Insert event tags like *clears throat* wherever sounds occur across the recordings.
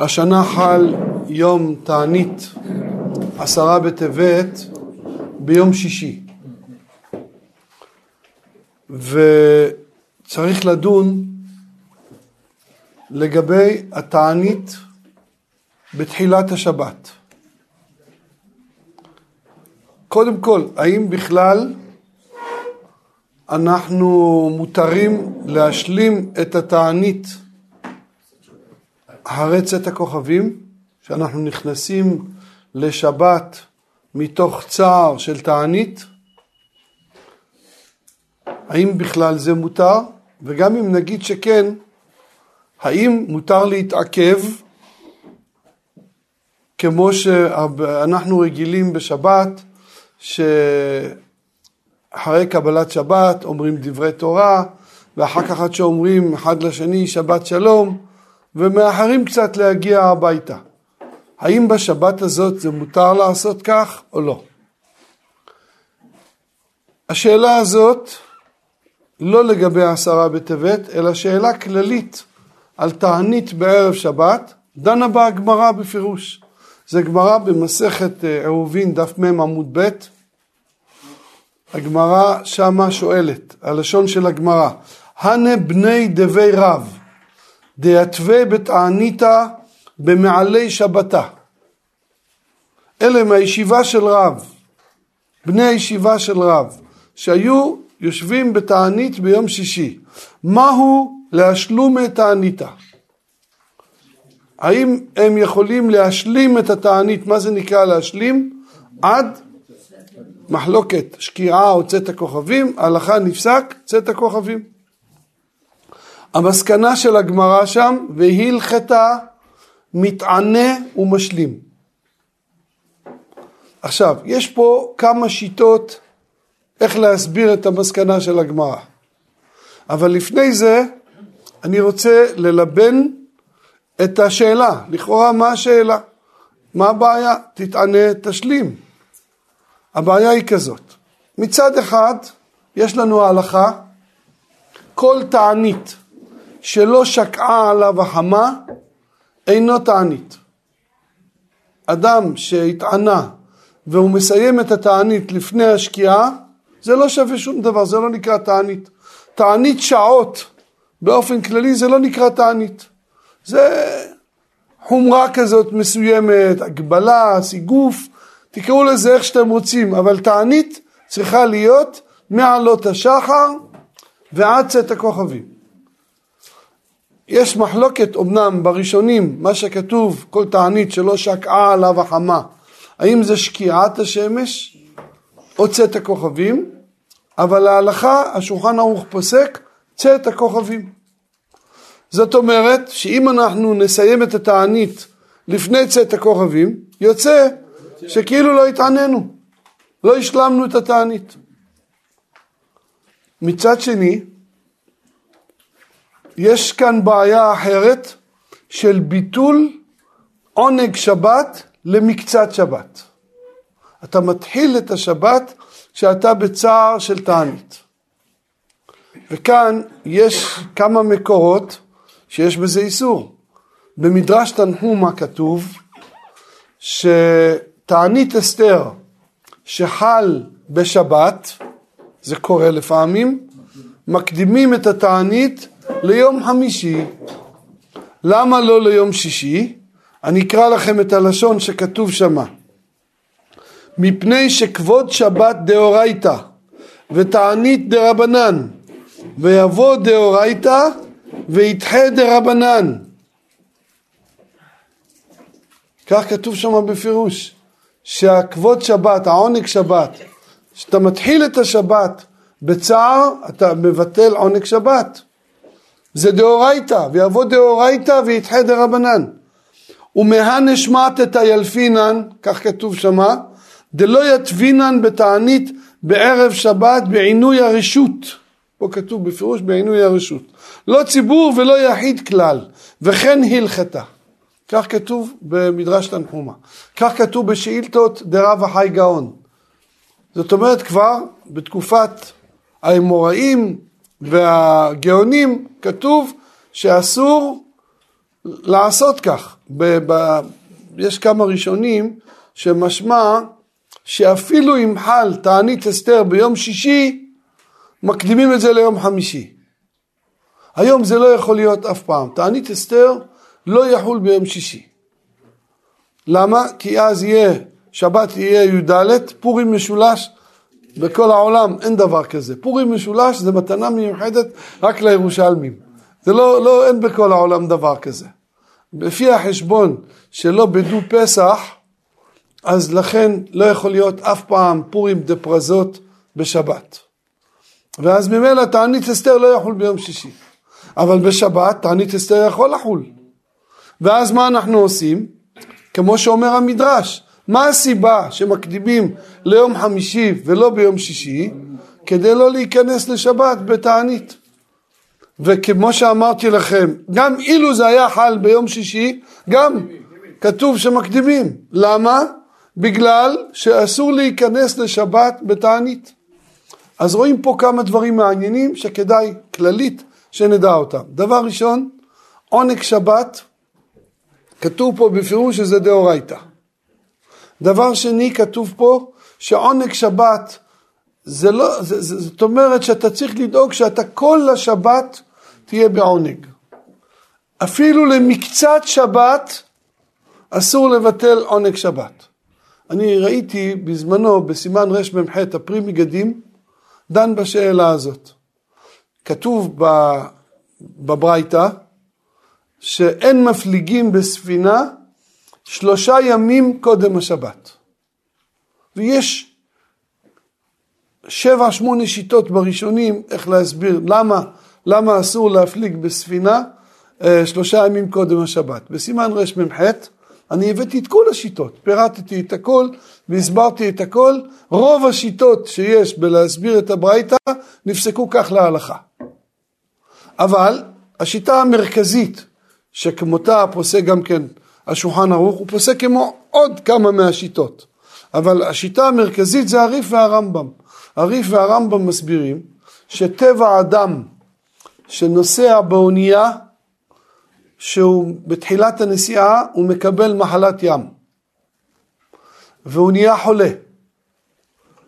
השנה חל יום תענית עשרה בטבת ביום שישי וצריך לדון לגבי התענית בתחילת השבת. קודם כל, האם בכלל אנחנו מותרים להשלים את התענית צאת הכוכבים, שאנחנו נכנסים לשבת מתוך צער של תענית, האם בכלל זה מותר? וגם אם נגיד שכן, האם מותר להתעכב? כמו שאנחנו רגילים בשבת, שאחרי קבלת שבת אומרים דברי תורה, ואחר כך עד שאומרים אחד לשני שבת שלום, ומאחרים קצת להגיע הביתה. האם בשבת הזאת זה מותר לעשות כך או לא? השאלה הזאת לא לגבי עשרה בטבת, אלא שאלה כללית על תענית בערב שבת, דנה בה הגמרא בפירוש. זה גמרא במסכת אה, עירובין דף מ עמוד ב', הגמרא שמה שואלת, הלשון של הגמרא, הנה בני דבי רב, דיתווה בתעניתא במעלי שבתה. אלה מהישיבה של רב, בני הישיבה של רב, שהיו יושבים בתענית ביום שישי. מהו להשלום תעניתא? האם הם יכולים להשלים את התענית, מה זה נקרא להשלים? עד מחלוקת, שקיעה או צאת הכוכבים, הלכה נפסק, צאת הכוכבים. המסקנה של הגמרא שם, והלכתה מתענה ומשלים. עכשיו, יש פה כמה שיטות איך להסביר את המסקנה של הגמרא. אבל לפני זה, אני רוצה ללבן את השאלה. לכאורה, מה השאלה? מה הבעיה? תתענה, תשלים. הבעיה היא כזאת. מצד אחד, יש לנו ההלכה, כל תענית שלא שקעה עליו החמה, אינו תענית. אדם שהתענה והוא מסיים את התענית לפני השקיעה, זה לא שווה שום דבר, זה לא נקרא תענית. תענית שעות באופן כללי זה לא נקרא תענית. זה חומרה כזאת מסוימת, הגבלה, סיגוף, תקראו לזה איך שאתם רוצים, אבל תענית צריכה להיות מעלות השחר ועד צאת הכוכבים. יש מחלוקת אמנם בראשונים, מה שכתוב, כל תענית שלא שקעה עליו החמה, האם זה שקיעת השמש או צאת הכוכבים, אבל להלכה השולחן ערוך פוסק צאת הכוכבים. זאת אומרת שאם אנחנו נסיים את התענית לפני צאת הכוכבים, יוצא שכאילו לא התעננו, לא השלמנו את התענית. מצד שני, יש כאן בעיה אחרת של ביטול עונג שבת למקצת שבת. אתה מתחיל את השבת כשאתה בצער של תענית. וכאן יש כמה מקורות שיש בזה איסור. במדרש תנחומה כתוב שתענית אסתר שחל בשבת, זה קורה לפעמים, מקדימים את התענית ליום חמישי. למה לא ליום שישי? אני אקרא לכם את הלשון שכתוב שמה. מפני שכבוד שבת דאורייתא ותענית דרבנן ויבוא דאורייתא וידחה דרבנן. כך כתוב שם בפירוש, שהכבוד שבת, העונג שבת, כשאתה מתחיל את השבת בצער, אתה מבטל עונג שבת. זה דאורייתא, ויבוא דאורייתא וידחה דרבנן. ומהנש מתתא ילפינן, כך כתוב שמה, דלא יתבינן בתענית בערב שבת בעינוי הרשות. פה כתוב בפירוש בעינוי הרשות. לא ציבור ולא יחיד כלל, וכן הלכתה. כך כתוב במדרש תנחומה. כך כתוב בשאילתות דרב החי גאון. זאת אומרת כבר בתקופת האמוראים והגאונים כתוב שאסור לעשות כך. ב, ב, יש כמה ראשונים שמשמע שאפילו אם חל תענית אסתר ביום שישי, מקדימים את זה ליום חמישי. היום זה לא יכול להיות אף פעם. תענית אסתר לא יחול ביום שישי. למה? כי אז יהיה, שבת יהיה י"ד, פורים משולש, בכל העולם אין דבר כזה. פורים משולש זה מתנה מיוחדת רק לירושלמים. זה לא, לא, אין בכל העולם דבר כזה. לפי החשבון שלא בדו פסח, אז לכן לא יכול להיות אף פעם פורים דה פרזות בשבת. ואז ממילא תענית אסתר לא יחול ביום שישי. אבל בשבת תענית אסתר יכול לחול. ואז מה אנחנו עושים? כמו שאומר המדרש, מה הסיבה שמקדימים ליום חמישי ולא ביום שישי? כדי לא להיכנס לשבת בתענית. וכמו שאמרתי לכם, גם אילו זה היה חל ביום שישי, גם כתוב שמקדימים. למה? בגלל שאסור להיכנס לשבת בתענית. אז רואים פה כמה דברים מעניינים שכדאי כללית שנדע אותם. דבר ראשון, עונג שבת, כתוב פה בפירוש שזה דאורייתא. דבר שני, כתוב פה שעונג שבת זה לא, זה, זה, זאת אומרת שאתה צריך לדאוג שאתה כל השבת תהיה בעונג. אפילו למקצת שבת אסור לבטל עונג שבת. אני ראיתי בזמנו בסימן רמ"ח הפרי מגדים דן בשאלה הזאת. כתוב בברייתא שאין מפליגים בספינה שלושה ימים קודם השבת. ויש שבע שמונה שיטות בראשונים איך להסביר למה, למה אסור להפליג בספינה אה, שלושה ימים קודם השבת. בסימן רמ"ח אני הבאתי את כל השיטות, פירטתי את הכל והסברתי את הכל. רוב השיטות שיש בלהסביר את הברייתא נפסקו כך להלכה. אבל השיטה המרכזית שכמותה פוסק גם כן השולחן ערוך, הוא פוסק כמו עוד כמה מהשיטות. אבל השיטה המרכזית זה הריף והרמב"ם. הריף והרמב"ם מסבירים שטבע אדם שנוסע באונייה שהוא בתחילת הנסיעה הוא מקבל מחלת ים והוא נהיה חולה.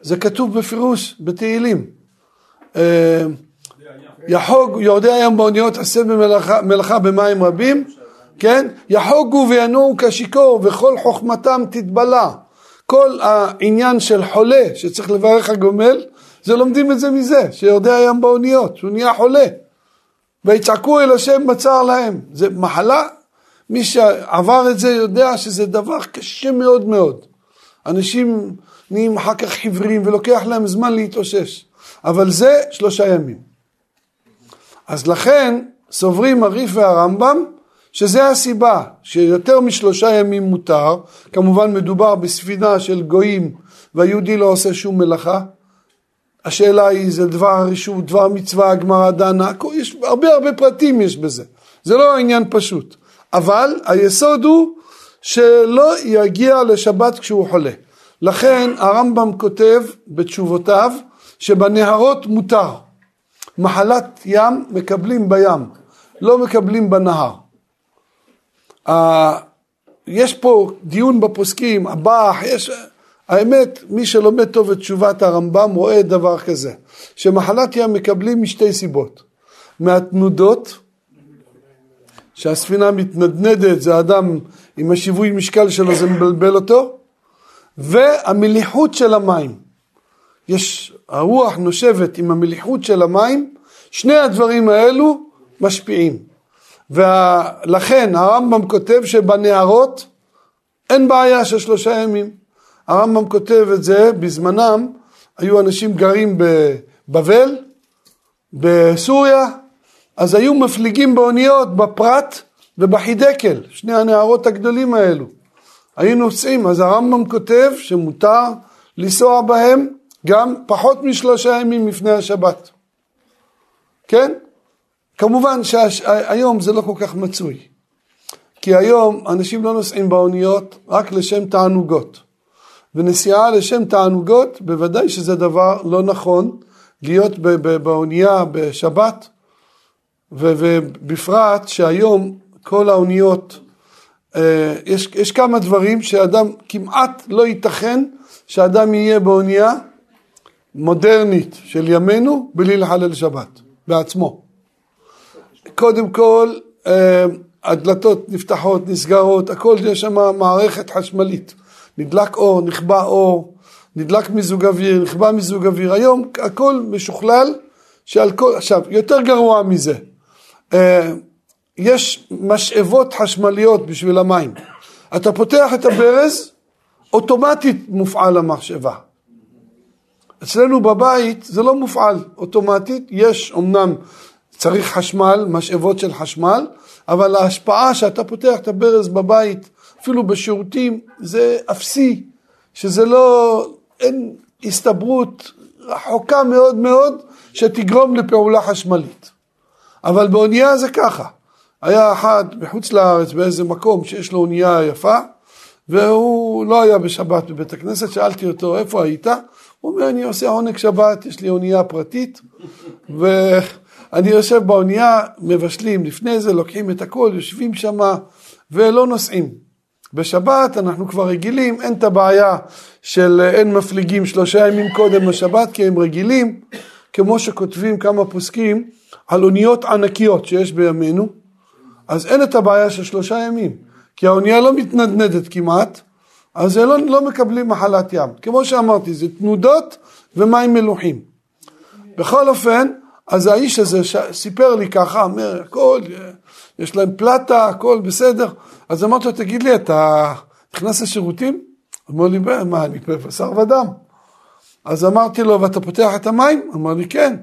זה כתוב בפירוש בתהילים. אה, יחוג יורדי הים באוניות עשה במלאכה במים רבים, כן? יחוגו וינועו כשיכור וכל חוכמתם תתבלע. כל העניין של חולה שצריך לברך הגומל, זה לומדים את זה מזה, שיורדי הים באוניות, שהוא נהיה חולה. ויצעקו אל השם בצר להם. זה מחלה, מי שעבר את זה יודע שזה דבר קשה מאוד מאוד. אנשים נהיים אחר כך חיוורים ולוקח להם זמן להתאושש. אבל זה שלושה ימים. אז לכן סוברים הריף והרמב"ם שזה הסיבה שיותר משלושה ימים מותר, כמובן מדובר בספינה של גויים והיהודי לא עושה שום מלאכה, השאלה היא, זה דבר הרשות, דבר מצווה, הגמרא דנה, יש הרבה הרבה פרטים יש בזה, זה לא עניין פשוט, אבל היסוד הוא שלא יגיע לשבת כשהוא חולה. לכן הרמב"ם כותב בתשובותיו שבנהרות מותר. מחלת ים מקבלים בים, לא מקבלים בנהר. יש פה דיון בפוסקים, הבח, יש... האמת, מי שלומד טוב את תשובת הרמב"ם רואה דבר כזה, שמחלת ים מקבלים משתי סיבות. מהתנודות, שהספינה מתנדנדת, זה אדם עם השיווי משקל שלו, זה מבלבל אותו, והמליחות של המים. יש, הרוח נושבת עם המליחות של המים, שני הדברים האלו משפיעים. ולכן הרמב"ם כותב שבנהרות אין בעיה של שלושה ימים. הרמב"ם כותב את זה, בזמנם היו אנשים גרים בבבל, בסוריה, אז היו מפליגים באוניות בפרת ובחידקל, שני הנהרות הגדולים האלו. היו נוסעים, אז הרמב"ם כותב שמותר לנסוע בהם גם פחות משלושה ימים לפני השבת. כן? כמובן שהיום זה לא כל כך מצוי. כי היום אנשים לא נוסעים באוניות רק לשם תענוגות. ונסיעה לשם תענוגות, בוודאי שזה דבר לא נכון להיות באונייה בשבת, ובפרט שהיום כל האוניות, אה, יש, יש כמה דברים שאדם, כמעט לא ייתכן שאדם יהיה באונייה מודרנית של ימינו בלי לחלל שבת, בעצמו. קודם כל, אה, הדלתות נפתחות, נסגרות, הכל יש שם מערכת חשמלית. נדלק אור, נכבה אור, נדלק מיזוג אוויר, נכבה מיזוג אוויר. היום הכל משוכלל, שעל כל... עכשיו, יותר גרוע מזה, אה, יש משאבות חשמליות בשביל המים. אתה פותח את הברז, אוטומטית מופעל המשאבה. אצלנו בבית זה לא מופעל אוטומטית, יש אמנם צריך חשמל, משאבות של חשמל, אבל ההשפעה שאתה פותח את הברז בבית, אפילו בשירותים, זה אפסי, שזה לא, אין הסתברות רחוקה מאוד מאוד שתגרום לפעולה חשמלית. אבל באונייה זה ככה. היה אחד בחוץ לארץ באיזה מקום שיש לו אונייה יפה, והוא לא היה בשבת בבית הכנסת, שאלתי אותו איפה היית? הוא אומר אני עושה עונג שבת, יש לי אונייה פרטית, ואני יושב באונייה, מבשלים לפני זה, לוקחים את הכל, יושבים שמה ולא נוסעים. בשבת אנחנו כבר רגילים, אין את הבעיה של אין מפליגים שלושה ימים קודם לשבת כי הם רגילים, כמו שכותבים כמה פוסקים על אוניות ענקיות שיש בימינו, אז אין את הבעיה של שלושה ימים, כי האונייה לא מתנדנדת כמעט, אז לא, לא מקבלים מחלת ים. כמו שאמרתי, זה תנודות ומים מלוחים. בכל אופן, אז האיש הזה ש... סיפר לי ככה, אומר, הכל, יש להם פלטה, הכל בסדר. אז אמרתי לו, תגיד לי, אתה נכנס לשירותים? אמר לי, מה, אני בשר ודם. אז אמרתי לו, ואתה פותח את המים? אמר לי, כן.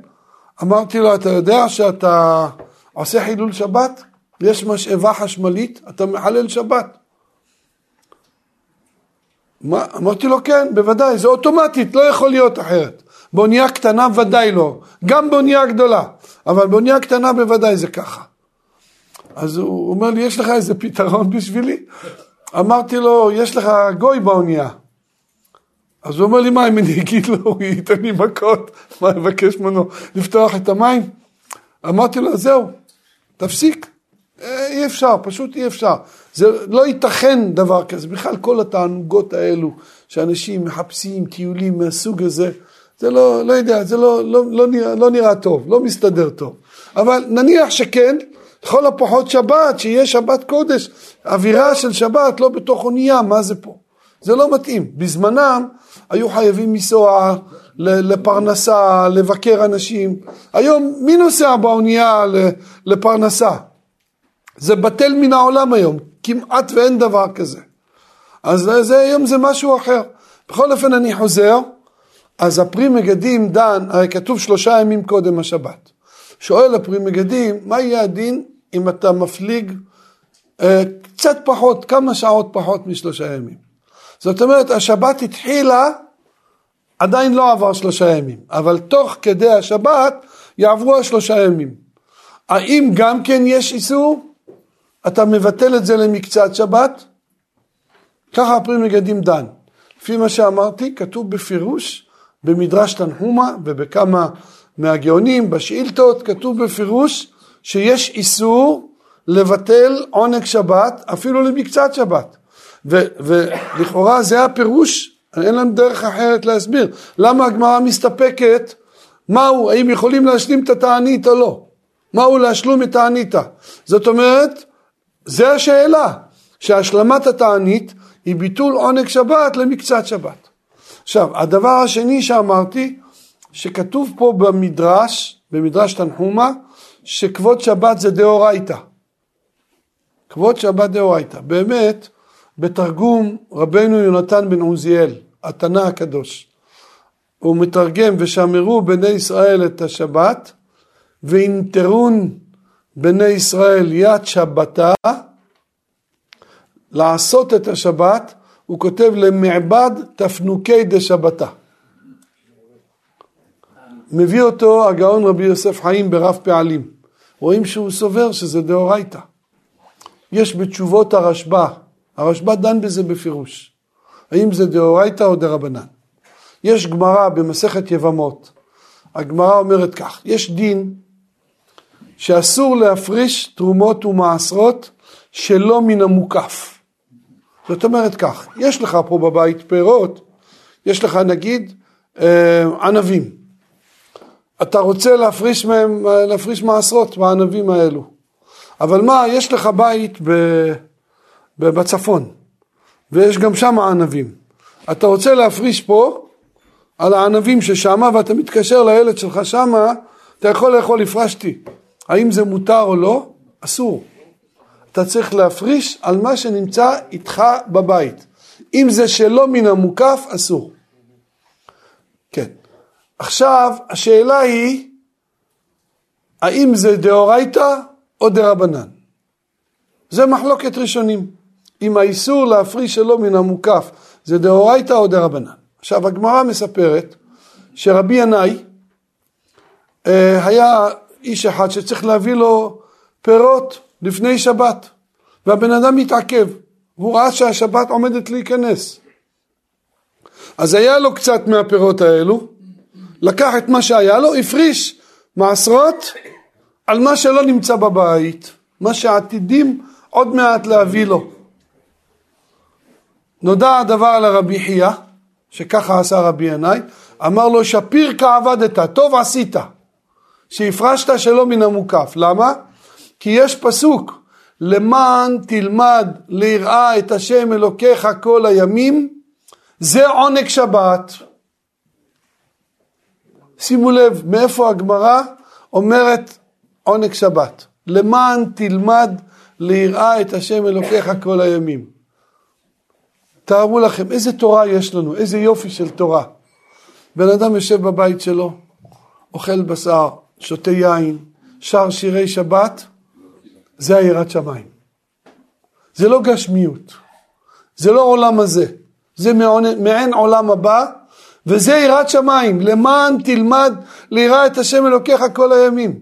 אמרתי לו, אתה יודע שאתה עושה חילול שבת? יש משאבה חשמלית, אתה מחלל שבת. מה? אמרתי לו, כן, בוודאי, זה אוטומטית, לא יכול להיות אחרת. באונייה קטנה ודאי לא, גם באונייה גדולה, אבל באונייה קטנה בוודאי זה ככה. אז הוא אומר לי, יש לך איזה פתרון בשבילי? אמרתי לו, יש לך גוי באונייה. אז הוא אומר לי, מה אם אני אגיד לו, הוא ייתן לי מכות, מה, אבקש ממנו לפתוח את המים? אמרתי לו, זהו, תפסיק, אה, אי אפשר, פשוט אי אפשר. זה לא ייתכן דבר כזה, בכלל כל התענוגות האלו, שאנשים מחפשים טיולים מהסוג הזה, זה לא, לא יודע, זה לא, לא, לא, נראה, לא נראה טוב, לא מסתדר טוב. אבל נניח שכן, לכל הפחות שבת, שיהיה שבת קודש, אווירה של שבת, לא בתוך אונייה, מה זה פה? זה לא מתאים. בזמנם היו חייבים לנסוע לפרנסה, לבקר אנשים. היום מי נוסע באונייה לפרנסה? זה בטל מן העולם היום, כמעט ואין דבר כזה. אז זה, היום זה משהו אחר. בכל אופן אני חוזר, אז הפרי מגדים דן, הרי כתוב שלושה ימים קודם השבת. שואל הפרי מגדים, מה יהיה הדין אם אתה מפליג אה, קצת פחות, כמה שעות פחות משלושה ימים? זאת אומרת, השבת התחילה, עדיין לא עבר שלושה ימים, אבל תוך כדי השבת יעברו השלושה ימים. האם גם כן יש איסור? אתה מבטל את זה למקצת שבת? ככה הפרי מגדים דן. לפי מה שאמרתי, כתוב בפירוש במדרש תנחומה ובכמה מהגאונים, בשאילתות, כתוב בפירוש שיש איסור לבטל עונג שבת אפילו למקצת שבת. ו- ולכאורה זה הפירוש, אין לנו דרך אחרת להסביר. למה הגמרא מסתפקת, מהו, האם יכולים להשלים את התענית או לא? מהו להשלום את העניתה? זאת אומרת, זה השאלה, שהשלמת התענית היא ביטול עונג שבת למקצת שבת. עכשיו, הדבר השני שאמרתי, שכתוב פה במדרש, במדרש תנחומה, שכבוד שבת זה דאורייתא. כבוד שבת דאורייתא. באמת, בתרגום רבנו יונתן בן עוזיאל, התנא הקדוש, הוא מתרגם ושמרו בני ישראל את השבת ואינטרון בני ישראל יד שבתה, לעשות את השבת, הוא כותב למעבד תפנוקי דשבתה. מביא אותו הגאון רבי יוסף חיים ברב פעלים. רואים שהוא סובר שזה דאורייתא. יש בתשובות הרשב"א, הרשב"א דן בזה בפירוש. האם זה דאורייתא או דרבנן. יש גמרא במסכת יבמות, הגמרא אומרת כך, יש דין שאסור להפריש תרומות ומעשרות שלא מן המוקף. זאת אומרת כך, יש לך פה בבית פירות, יש לך נגיד אה, ענבים. אתה רוצה להפריש מהם, להפריש מעשרות מהענבים האלו. אבל מה, יש לך בית ב, ב, בצפון, ויש גם שם ענבים. אתה רוצה להפריש פה על הענבים ששמה, ואתה מתקשר לילד שלך שמה, אתה יכול לאכול הפרשתי. האם זה מותר או לא? אסור. אתה צריך להפריש על מה שנמצא איתך בבית. אם זה שלא מן המוקף, אסור. כן. עכשיו, השאלה היא, האם זה דאורייתא או דרבנן? זה מחלוקת ראשונים. אם האיסור להפריש שלא מן המוקף זה דאורייתא או דרבנן. עכשיו, הגמרא מספרת שרבי ינאי אה, היה איש אחד שצריך להביא לו פירות לפני שבת, והבן אדם מתעכב, והוא ראה שהשבת עומדת להיכנס. אז היה לו קצת מהפירות האלו, לקח את מה שהיה לו, הפריש מעשרות על מה שלא נמצא בבית, מה שעתידים עוד מעט להביא לו. נודע הדבר לרבי חייא, שככה עשה רבי ינאי, אמר לו שפיר כעבדת, טוב עשית, שהפרשת שלא מן המוקף. למה? כי יש פסוק, למען תלמד ליראה את השם אלוקיך כל הימים, זה עונג שבת. שימו לב, מאיפה הגמרא אומרת עונג שבת? למען תלמד ליראה את השם אלוקיך כל הימים. תארו לכם איזה תורה יש לנו, איזה יופי של תורה. בן אדם יושב בבית שלו, אוכל בשר, שותה יין, שר שירי שבת, זה היראת שמיים. זה לא גשמיות, זה לא עולם הזה, זה מעין עולם הבא, וזה יראת שמיים, למען תלמד ליראה את השם אלוקיך כל הימים.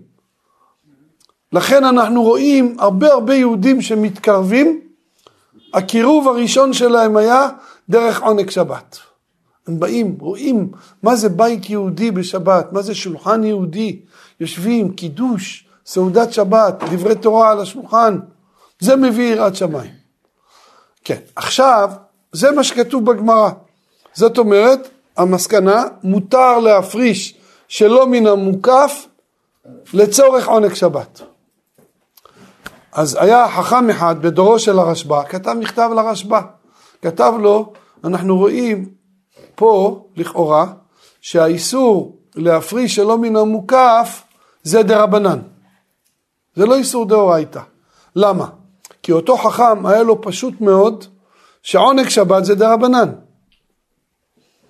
לכן אנחנו רואים הרבה הרבה יהודים שמתקרבים, הקירוב הראשון שלהם היה דרך עונג שבת. הם באים, רואים מה זה בית יהודי בשבת, מה זה שולחן יהודי, יושבים, קידוש, סעודת שבת, דברי תורה על השולחן, זה מביא יראת שמיים. כן, עכשיו, זה מה שכתוב בגמרא. זאת אומרת, המסקנה, מותר להפריש שלא מן המוקף לצורך עונג שבת. אז היה חכם אחד בדורו של הרשב"א, כתב מכתב לרשב"א, כתב לו, אנחנו רואים פה, לכאורה, שהאיסור להפריש שלא מן המוקף זה דרבנן. זה לא איסור דאורייתא. למה? כי אותו חכם היה לו פשוט מאוד שעונג שבת זה דרבנן.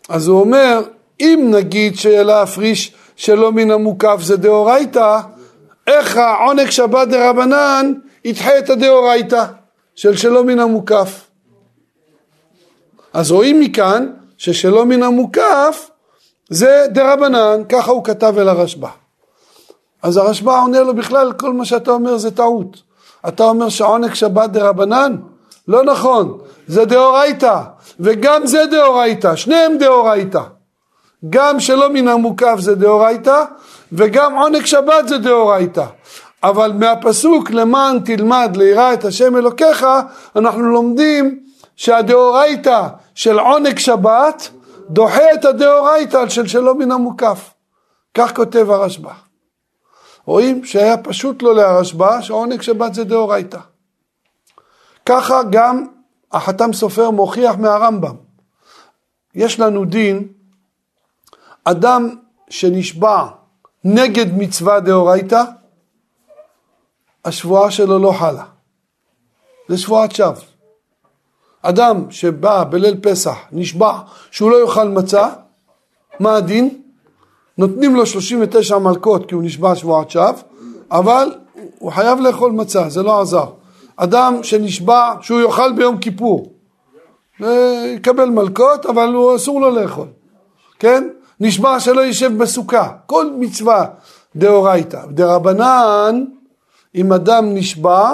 אז הוא אומר, אם נגיד שלהפריש שלא מן המוקף זה דאורייתא, איך העונג שבת דרבנן ידחה את הדאורייתא של שלא מן המוקף. אז רואים מכאן ששלא מן המוקף זה דרבנן, ככה הוא כתב אל הרשב"א. אז הרשב"א עונה לו בכלל כל מה שאתה אומר זה טעות. אתה אומר שעונג שבת דרבנן? לא נכון, זה דאורייתא, וגם זה דאורייתא, שניהם דאורייתא. גם שלא מן המוקף זה דאורייתא, וגם עונג שבת זה דאורייתא. אבל מהפסוק למען תלמד ליראה את השם אלוקיך, אנחנו לומדים שהדאורייתא של עונג שבת דוחה את הדאורייתא של שלא מן המוקף. כך כותב הרשב"א. רואים שהיה פשוט לו להרשב"א שעונג שבת זה דאורייתא. ככה גם החתם סופר מוכיח מהרמב"ם. יש לנו דין, אדם שנשבע נגד מצווה דאורייתא, השבועה שלו לא חלה. זה שבועת שווא. אדם שבא בליל פסח, נשבע שהוא לא יאכל מצה, מה הדין? נותנים לו 39 מלקות כי הוא נשבע שבועת שווא, אבל הוא חייב לאכול מצה, זה לא עזר. אדם שנשבע שהוא יאכל ביום כיפור, יקבל מלקות, אבל הוא אסור לו לאכול, כן? נשבע שלא יישב בסוכה, כל מצווה דאורייתא. דרבנן, אם אדם נשבע,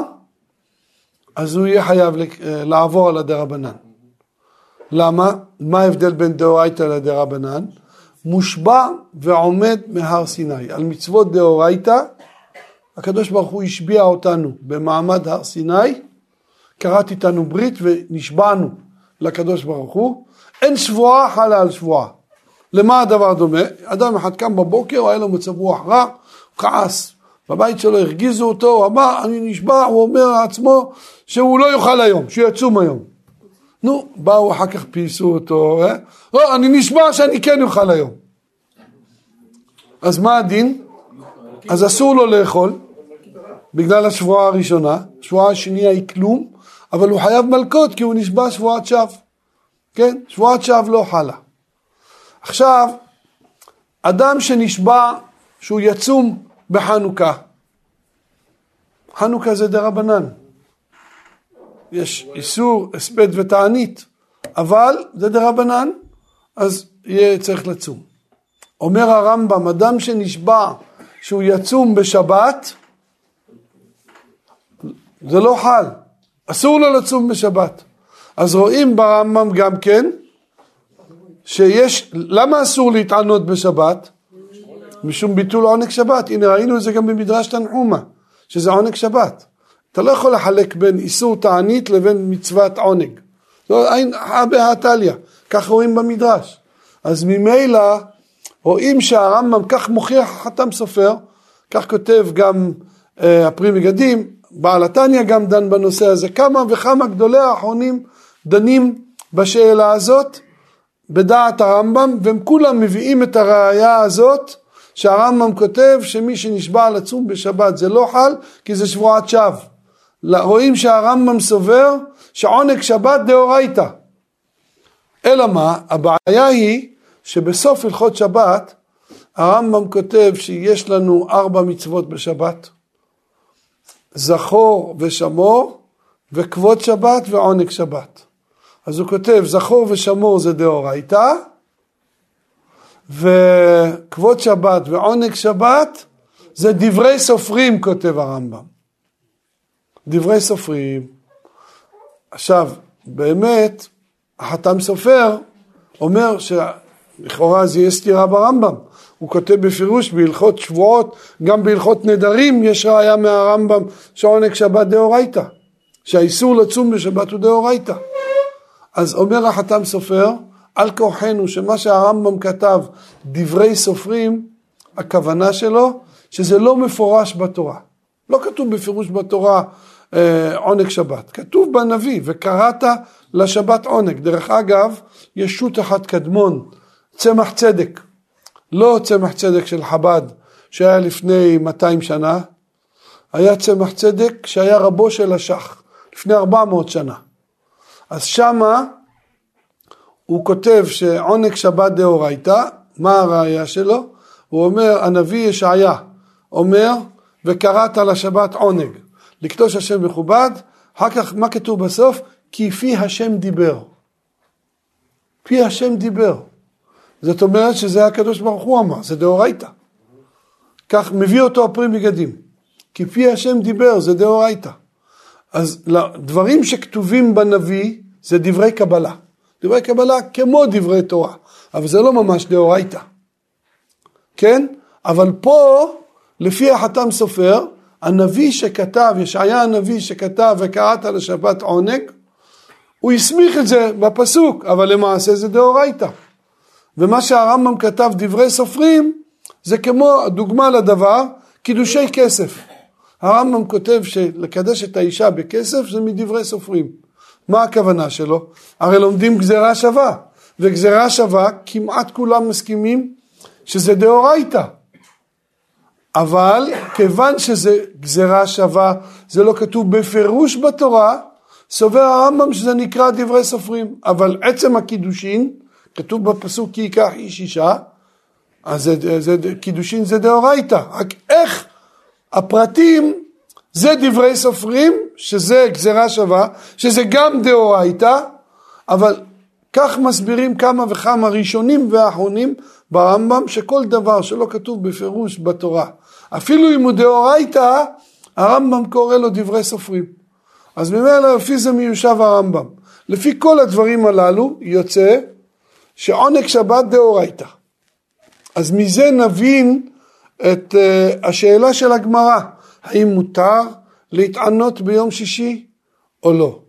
אז הוא יהיה חייב לעבור על הדרבנן. למה? מה ההבדל בין דאורייתא לדרבנן? מושבע ועומד מהר סיני. על מצוות דאורייתא, הקדוש ברוך הוא השביע אותנו במעמד הר סיני, כרת איתנו ברית ונשבענו לקדוש ברוך הוא, אין שבועה חלה על שבועה. למה הדבר דומה? אדם אחד קם בבוקר, היה לו מצב רוח רע, הוא כעס, בבית שלו הרגיזו אותו, הוא אמר, אני נשבע, הוא אומר לעצמו שהוא לא יאכל היום, שהוא יצום היום. נו, באו אחר כך פייסו אותו, אה? לא, אני נשבע שאני כן אוכל היום. אז מה הדין? אז אסור לו לאכול, בגלל השבועה הראשונה, השבועה השנייה היא כלום, אבל הוא חייב מלקות כי הוא נשבע שבועת שווא. כן? שבועת שווא לא חלה. עכשיו, אדם שנשבע שהוא יצום בחנוכה, חנוכה זה דרבנן. יש איסור, הספד ותענית, אבל זה דרבנן, אז יהיה צריך לצום. אומר הרמב"ם, אדם שנשבע שהוא יצום בשבת, זה לא חל, אסור לו לצום בשבת. אז רואים ברמב"ם גם כן, שיש, למה אסור להתענות בשבת? משום ביטול עונג שבת, הנה ראינו את זה גם במדרש תנחומה, שזה עונג שבת. אתה לא יכול לחלק בין איסור תענית לבין מצוות עונג. לא, אין הא תליא, כך רואים במדרש. אז ממילא רואים שהרמב"ם כך מוכיח החתם סופר, כך כותב גם אה, הפרי מגדים, בעל התניא גם דן בנושא הזה, כמה וכמה גדולי האחרונים דנים בשאלה הזאת בדעת הרמב"ם, והם כולם מביאים את הראייה הזאת שהרמב"ם כותב שמי שנשבע לצום בשבת זה לא חל כי זה שבועת שווא. רואים שהרמב"ם סובר שעונג שבת דאורייתא. אלא מה? הבעיה היא שבסוף הלכות שבת הרמב"ם כותב שיש לנו ארבע מצוות בשבת. זכור ושמור וכבוד שבת ועונג שבת. אז הוא כותב זכור ושמור זה דאורייתא וכבוד שבת ועונג שבת זה דברי סופרים כותב הרמב"ם. דברי סופרים. עכשיו, באמת, החתם סופר אומר שלכאורה זה יהיה סתירה ברמב"ם. הוא כותב בפירוש בהלכות שבועות, גם בהלכות נדרים יש ראיה מהרמב"ם שעונג שבת דאורייתא, שהאיסור לצום בשבת הוא דאורייתא. אז אומר החתם סופר, על כורחנו שמה שהרמב"ם כתב דברי סופרים, הכוונה שלו שזה לא מפורש בתורה. לא כתוב בפירוש בתורה אה, עונג שבת, כתוב בנביא וקראת לשבת עונג. דרך אגב, יש שו"ת אחד קדמון, צמח צדק, לא צמח צדק של חב"ד שהיה לפני 200 שנה, היה צמח צדק שהיה רבו של השח, לפני 400 שנה. אז שמה הוא כותב שעונג שבת דאורייתא, מה הראייה שלו? הוא אומר, הנביא ישעיה אומר, וקראת לשבת עונג, לקדוש השם מכובד, אחר כך מה כתוב בסוף? כי פי השם דיבר. פי השם דיבר. זאת אומרת שזה הקדוש ברוך הוא אמר, זה דאורייתא. כך מביא אותו הפרי מגדים. כי פי השם דיבר, זה דאורייתא. אז דברים שכתובים בנביא זה דברי קבלה. דברי קבלה כמו דברי תורה, אבל זה לא ממש דאורייתא. כן? אבל פה, לפי החתם סופר, הנביא שכתב, ישעיה הנביא שכתב וקראת לשבת עונג, הוא הסמיך את זה בפסוק, אבל למעשה זה דאורייתא. ומה שהרמב"ם כתב דברי סופרים, זה כמו דוגמה לדבר, קידושי כסף. הרמב"ם כותב שלקדש את האישה בכסף זה מדברי סופרים. מה הכוונה שלו? הרי לומדים גזירה שווה, וגזירה שווה כמעט כולם מסכימים שזה דאורייתא. אבל כיוון שזה גזירה שווה, זה לא כתוב בפירוש בתורה, סובר הרמב"ם שזה נקרא דברי סופרים, אבל עצם הקידושין, כתוב בפסוק כי ייקח איש אישה, אז זה, זה, קידושין זה דאורייתא, רק איך הפרטים זה דברי סופרים, שזה גזירה שווה, שזה גם דאורייתא, אבל כך מסבירים כמה וכמה ראשונים ואחרונים ברמב"ם, שכל דבר שלא כתוב בפירוש בתורה, אפילו אם הוא דאורייתא, הרמב"ם קורא לו דברי סופרים. אז ממילא לפי זה מיושב הרמב"ם. לפי כל הדברים הללו יוצא שעונג שבת דאורייתא. אז מזה נבין את uh, השאלה של הגמרא, האם מותר להתענות ביום שישי או לא.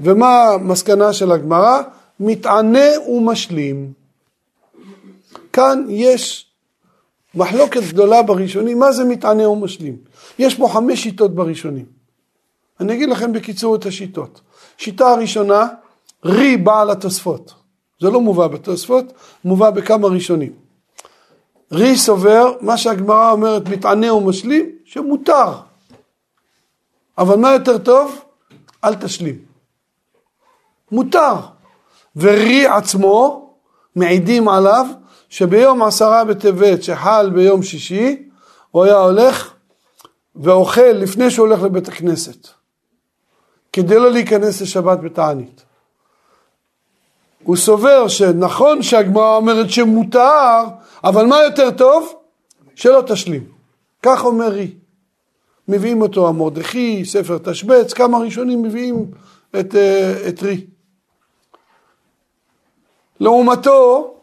ומה המסקנה של הגמרא? מתענה ומשלים. כאן יש מחלוקת גדולה בראשונים, מה זה מתענה ומשלים? יש פה חמש שיטות בראשונים. אני אגיד לכם בקיצור את השיטות. שיטה הראשונה, רי בעל התוספות. זה לא מובא בתוספות, מובא בכמה ראשונים. רי סובר, מה שהגמרא אומרת מתענה ומשלים, שמותר. אבל מה יותר טוב? אל תשלים. מותר. ורי עצמו, מעידים עליו, שביום עשרה בטבת שחל ביום שישי, הוא היה הולך ואוכל לפני שהוא הולך לבית הכנסת, כדי לא להיכנס לשבת בתענית. הוא סובר שנכון שהגמרא אומרת שמותר, אבל מה יותר טוב? שלא תשלים. כך אומר רי. מביאים אותו המרדכי, ספר תשבץ, כמה ראשונים מביאים את, אה, את רי. לעומתו,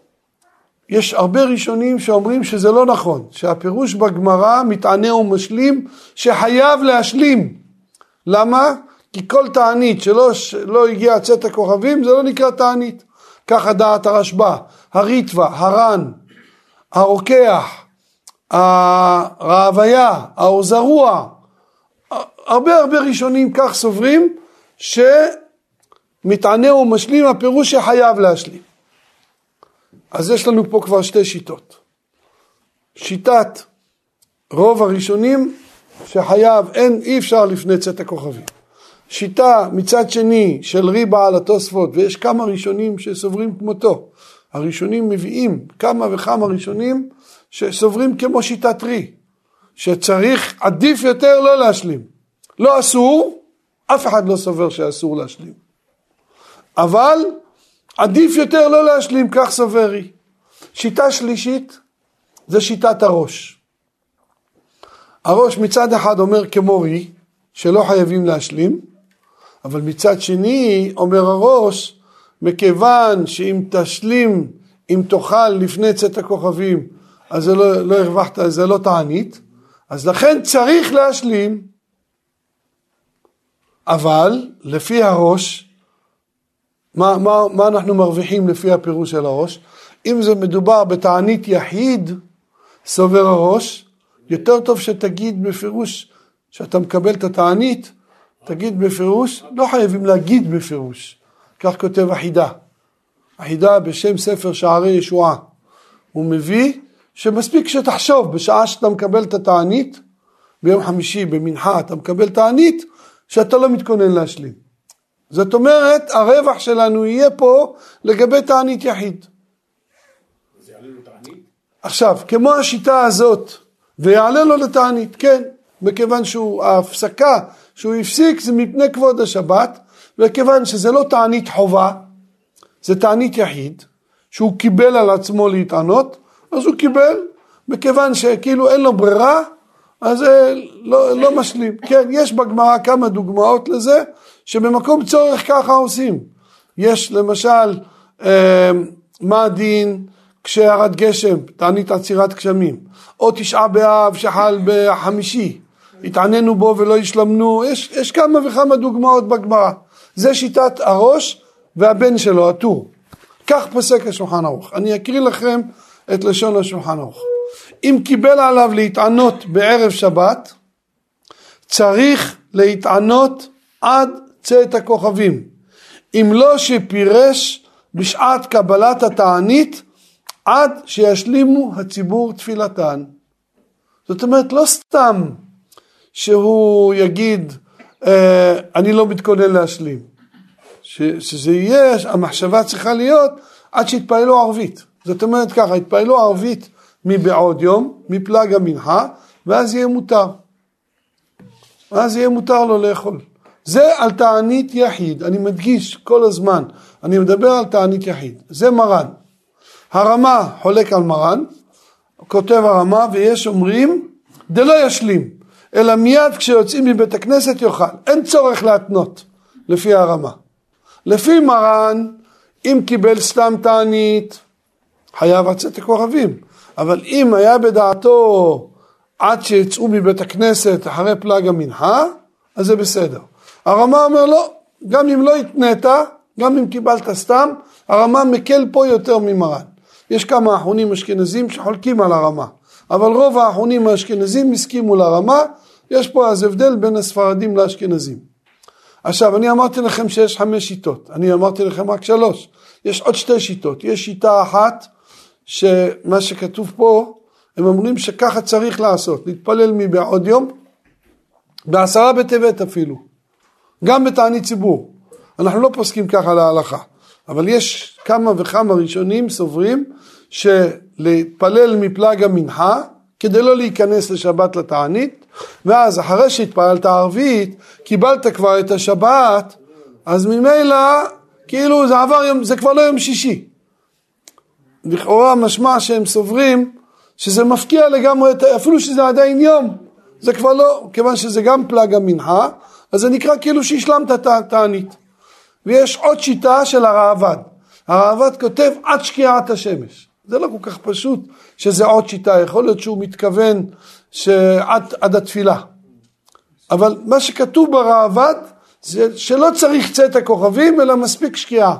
יש הרבה ראשונים שאומרים שזה לא נכון, שהפירוש בגמרא מתענה ומשלים שחייב להשלים. למה? כי כל תענית שלא לא הגיע צאת הכוכבים זה לא נקרא תענית. ככה דעת הרשב"א, הריטווה, הר"ן, הרוקח, הרעביה, האור זרוע, הרבה הרבה ראשונים כך סוברים שמתענה ומשלים הפירוש שחייב להשלים. אז יש לנו פה כבר שתי שיטות. שיטת רוב הראשונים שחייב, אין, אי אפשר לפני צאת הכוכבים. שיטה מצד שני של ריבה על התוספות, ויש כמה ראשונים שסוברים כמותו. הראשונים מביאים כמה וכמה ראשונים שסוברים כמו שיטת רי, שצריך, עדיף יותר לא להשלים. לא אסור, אף אחד לא סובר שאסור להשלים. אבל עדיף יותר לא להשלים, כך סוברי. שיטה שלישית זה שיטת הראש. הראש מצד אחד אומר כמו רי, שלא חייבים להשלים, אבל מצד שני אומר הראש, מכיוון שאם תשלים, אם תאכל לפני צאת הכוכבים, אז זה לא, לא הרווחת, זה לא תענית, אז לכן צריך להשלים, אבל לפי הראש, מה, מה, מה אנחנו מרוויחים לפי הפירוש של הראש? אם זה מדובר בתענית יחיד, סובר הראש, יותר טוב שתגיד בפירוש שאתה מקבל את התענית, תגיד בפירוש, לא חייבים להגיד בפירוש, כך כותב החידה. החידה בשם ספר שערי ישועה. הוא מביא שמספיק שתחשוב בשעה שאתה מקבל את התענית, ביום חמישי במנחה אתה מקבל תענית, שאתה לא מתכונן להשלים. זאת אומרת, הרווח שלנו יהיה פה לגבי תענית יחיד. עכשיו, כמו השיטה הזאת, ויעלה לו לתענית, כן, מכיוון שההפסקה שהוא הפסיק זה מפני כבוד השבת, וכיוון שזה לא תענית חובה, זה תענית יחיד, שהוא קיבל על עצמו להתענות, אז הוא קיבל, מכיוון שכאילו אין לו ברירה, אז זה לא, לא משלים. כן, יש בגמרא כמה דוגמאות לזה, שבמקום צורך ככה עושים. יש למשל, אה, מה הדין כשירד גשם, תענית עצירת גשמים, או תשעה באב שחל בחמישי, התעננו בו ולא השלמנו, יש, יש כמה וכמה דוגמאות בגמרא. זה שיטת הראש והבן שלו, הטור. כך פוסק השולחן ערוך. אני אקריא לכם את לשון השולחן ערוך. אם קיבל עליו להתענות בערב שבת, צריך להתענות עד צאת הכוכבים. אם לא שפירש בשעת קבלת התענית עד שישלימו הציבור תפילתן. זאת אומרת, לא סתם שהוא יגיד, אה, אני לא מתכונן להשלים. ש, שזה יהיה, המחשבה צריכה להיות עד שיתפללו ערבית. זאת אומרת ככה, יתפללו ערבית מבעוד יום, מפלג המנחה, ואז יהיה מותר. אז יהיה מותר לו לאכול. זה על תענית יחיד, אני מדגיש כל הזמן, אני מדבר על תענית יחיד, זה מרן. הרמה חולק על מרן, כותב הרמה, ויש אומרים, דלא ישלים, אלא מיד כשיוצאים מבית הכנסת יאכל, אין צורך להתנות, לפי הרמה. לפי מרן, אם קיבל סתם תענית, חייב לצאת הכוכבים, אבל אם היה בדעתו עד שיצאו מבית הכנסת אחרי פלג המנחה, אז זה בסדר. הרמה אומר לא, גם אם לא התנית, גם אם קיבלת סתם, הרמה מקל פה יותר ממרן. יש כמה אחרונים אשכנזים שחולקים על הרמה, אבל רוב האחרונים האשכנזים הסכימו לרמה, יש פה אז הבדל בין הספרדים לאשכנזים. עכשיו, אני אמרתי לכם שיש חמש שיטות, אני אמרתי לכם רק שלוש. יש עוד שתי שיטות, יש שיטה אחת, שמה שכתוב פה, הם אומרים שככה צריך לעשות, להתפלל מבעוד יום, בעשרה בטבת אפילו, גם בתענית ציבור. אנחנו לא פוסקים ככה להלכה, אבל יש כמה וכמה ראשונים סוברים שלהתפלל מפלג המנחה, כדי לא להיכנס לשבת לתענית, ואז אחרי שהתפללת ערבית, קיבלת כבר את השבת, אז ממילא כאילו זה עבר יום, זה כבר לא יום שישי. לכאורה משמע שהם סוברים שזה מפקיע לגמרי, אפילו שזה עדיין יום, זה כבר לא, כיוון שזה גם פלג המנחה, אז זה נקרא כאילו שהשלמת את התענית. ויש עוד שיטה של הראב"ד. הראב"ד כותב עד שקיעת השמש. זה לא כל כך פשוט שזה עוד שיטה, יכול להיות שהוא מתכוון שעד עד התפילה. אבל מה שכתוב בראב"ד זה שלא צריך צאת הכוכבים אלא מספיק שקיעה.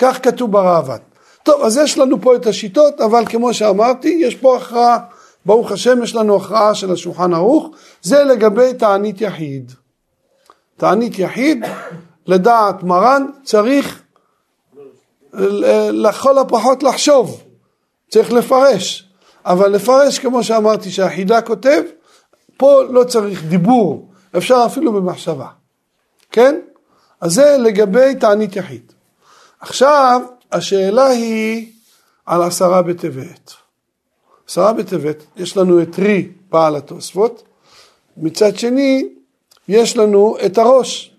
כך כתוב בראב"ד. טוב, אז יש לנו פה את השיטות, אבל כמו שאמרתי, יש פה הכרעה, ברוך השם יש לנו הכרעה של השולחן ערוך, זה לגבי תענית יחיד. תענית יחיד, לדעת מרן, צריך לכל הפחות לחשוב, צריך לפרש, אבל לפרש כמו שאמרתי שהחידה כותב, פה לא צריך דיבור, אפשר אפילו במחשבה, כן? אז זה לגבי תענית יחיד. עכשיו, השאלה היא על עשרה בטבת. עשרה בטבת, יש לנו את רי בעל התוספות, מצד שני יש לנו את הראש.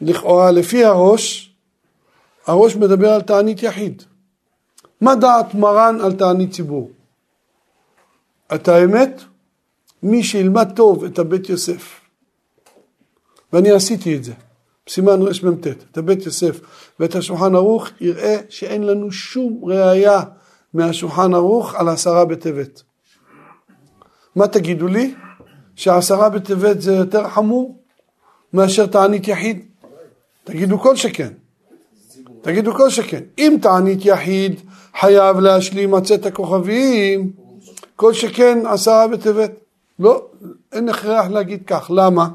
לכאורה לפי הראש, הראש מדבר על תענית יחיד. מה דעת מרן על תענית ציבור? את האמת, מי שילמד טוב את הבית יוסף, ואני עשיתי את זה, סימן רמ"ט, את הבית יוסף ואת השולחן ערוך, יראה שאין לנו שום ראייה מהשולחן ערוך על עשרה בטבת. מה תגידו לי? שעשרה בטבת זה יותר חמור מאשר תענית יחיד? תגידו כל שכן. תגידו כל שכן. אם תענית יחיד חייב להשלים מצאת הכוכבים, כל שכן עשרה בטבת. לא, אין הכרח להגיד כך. למה?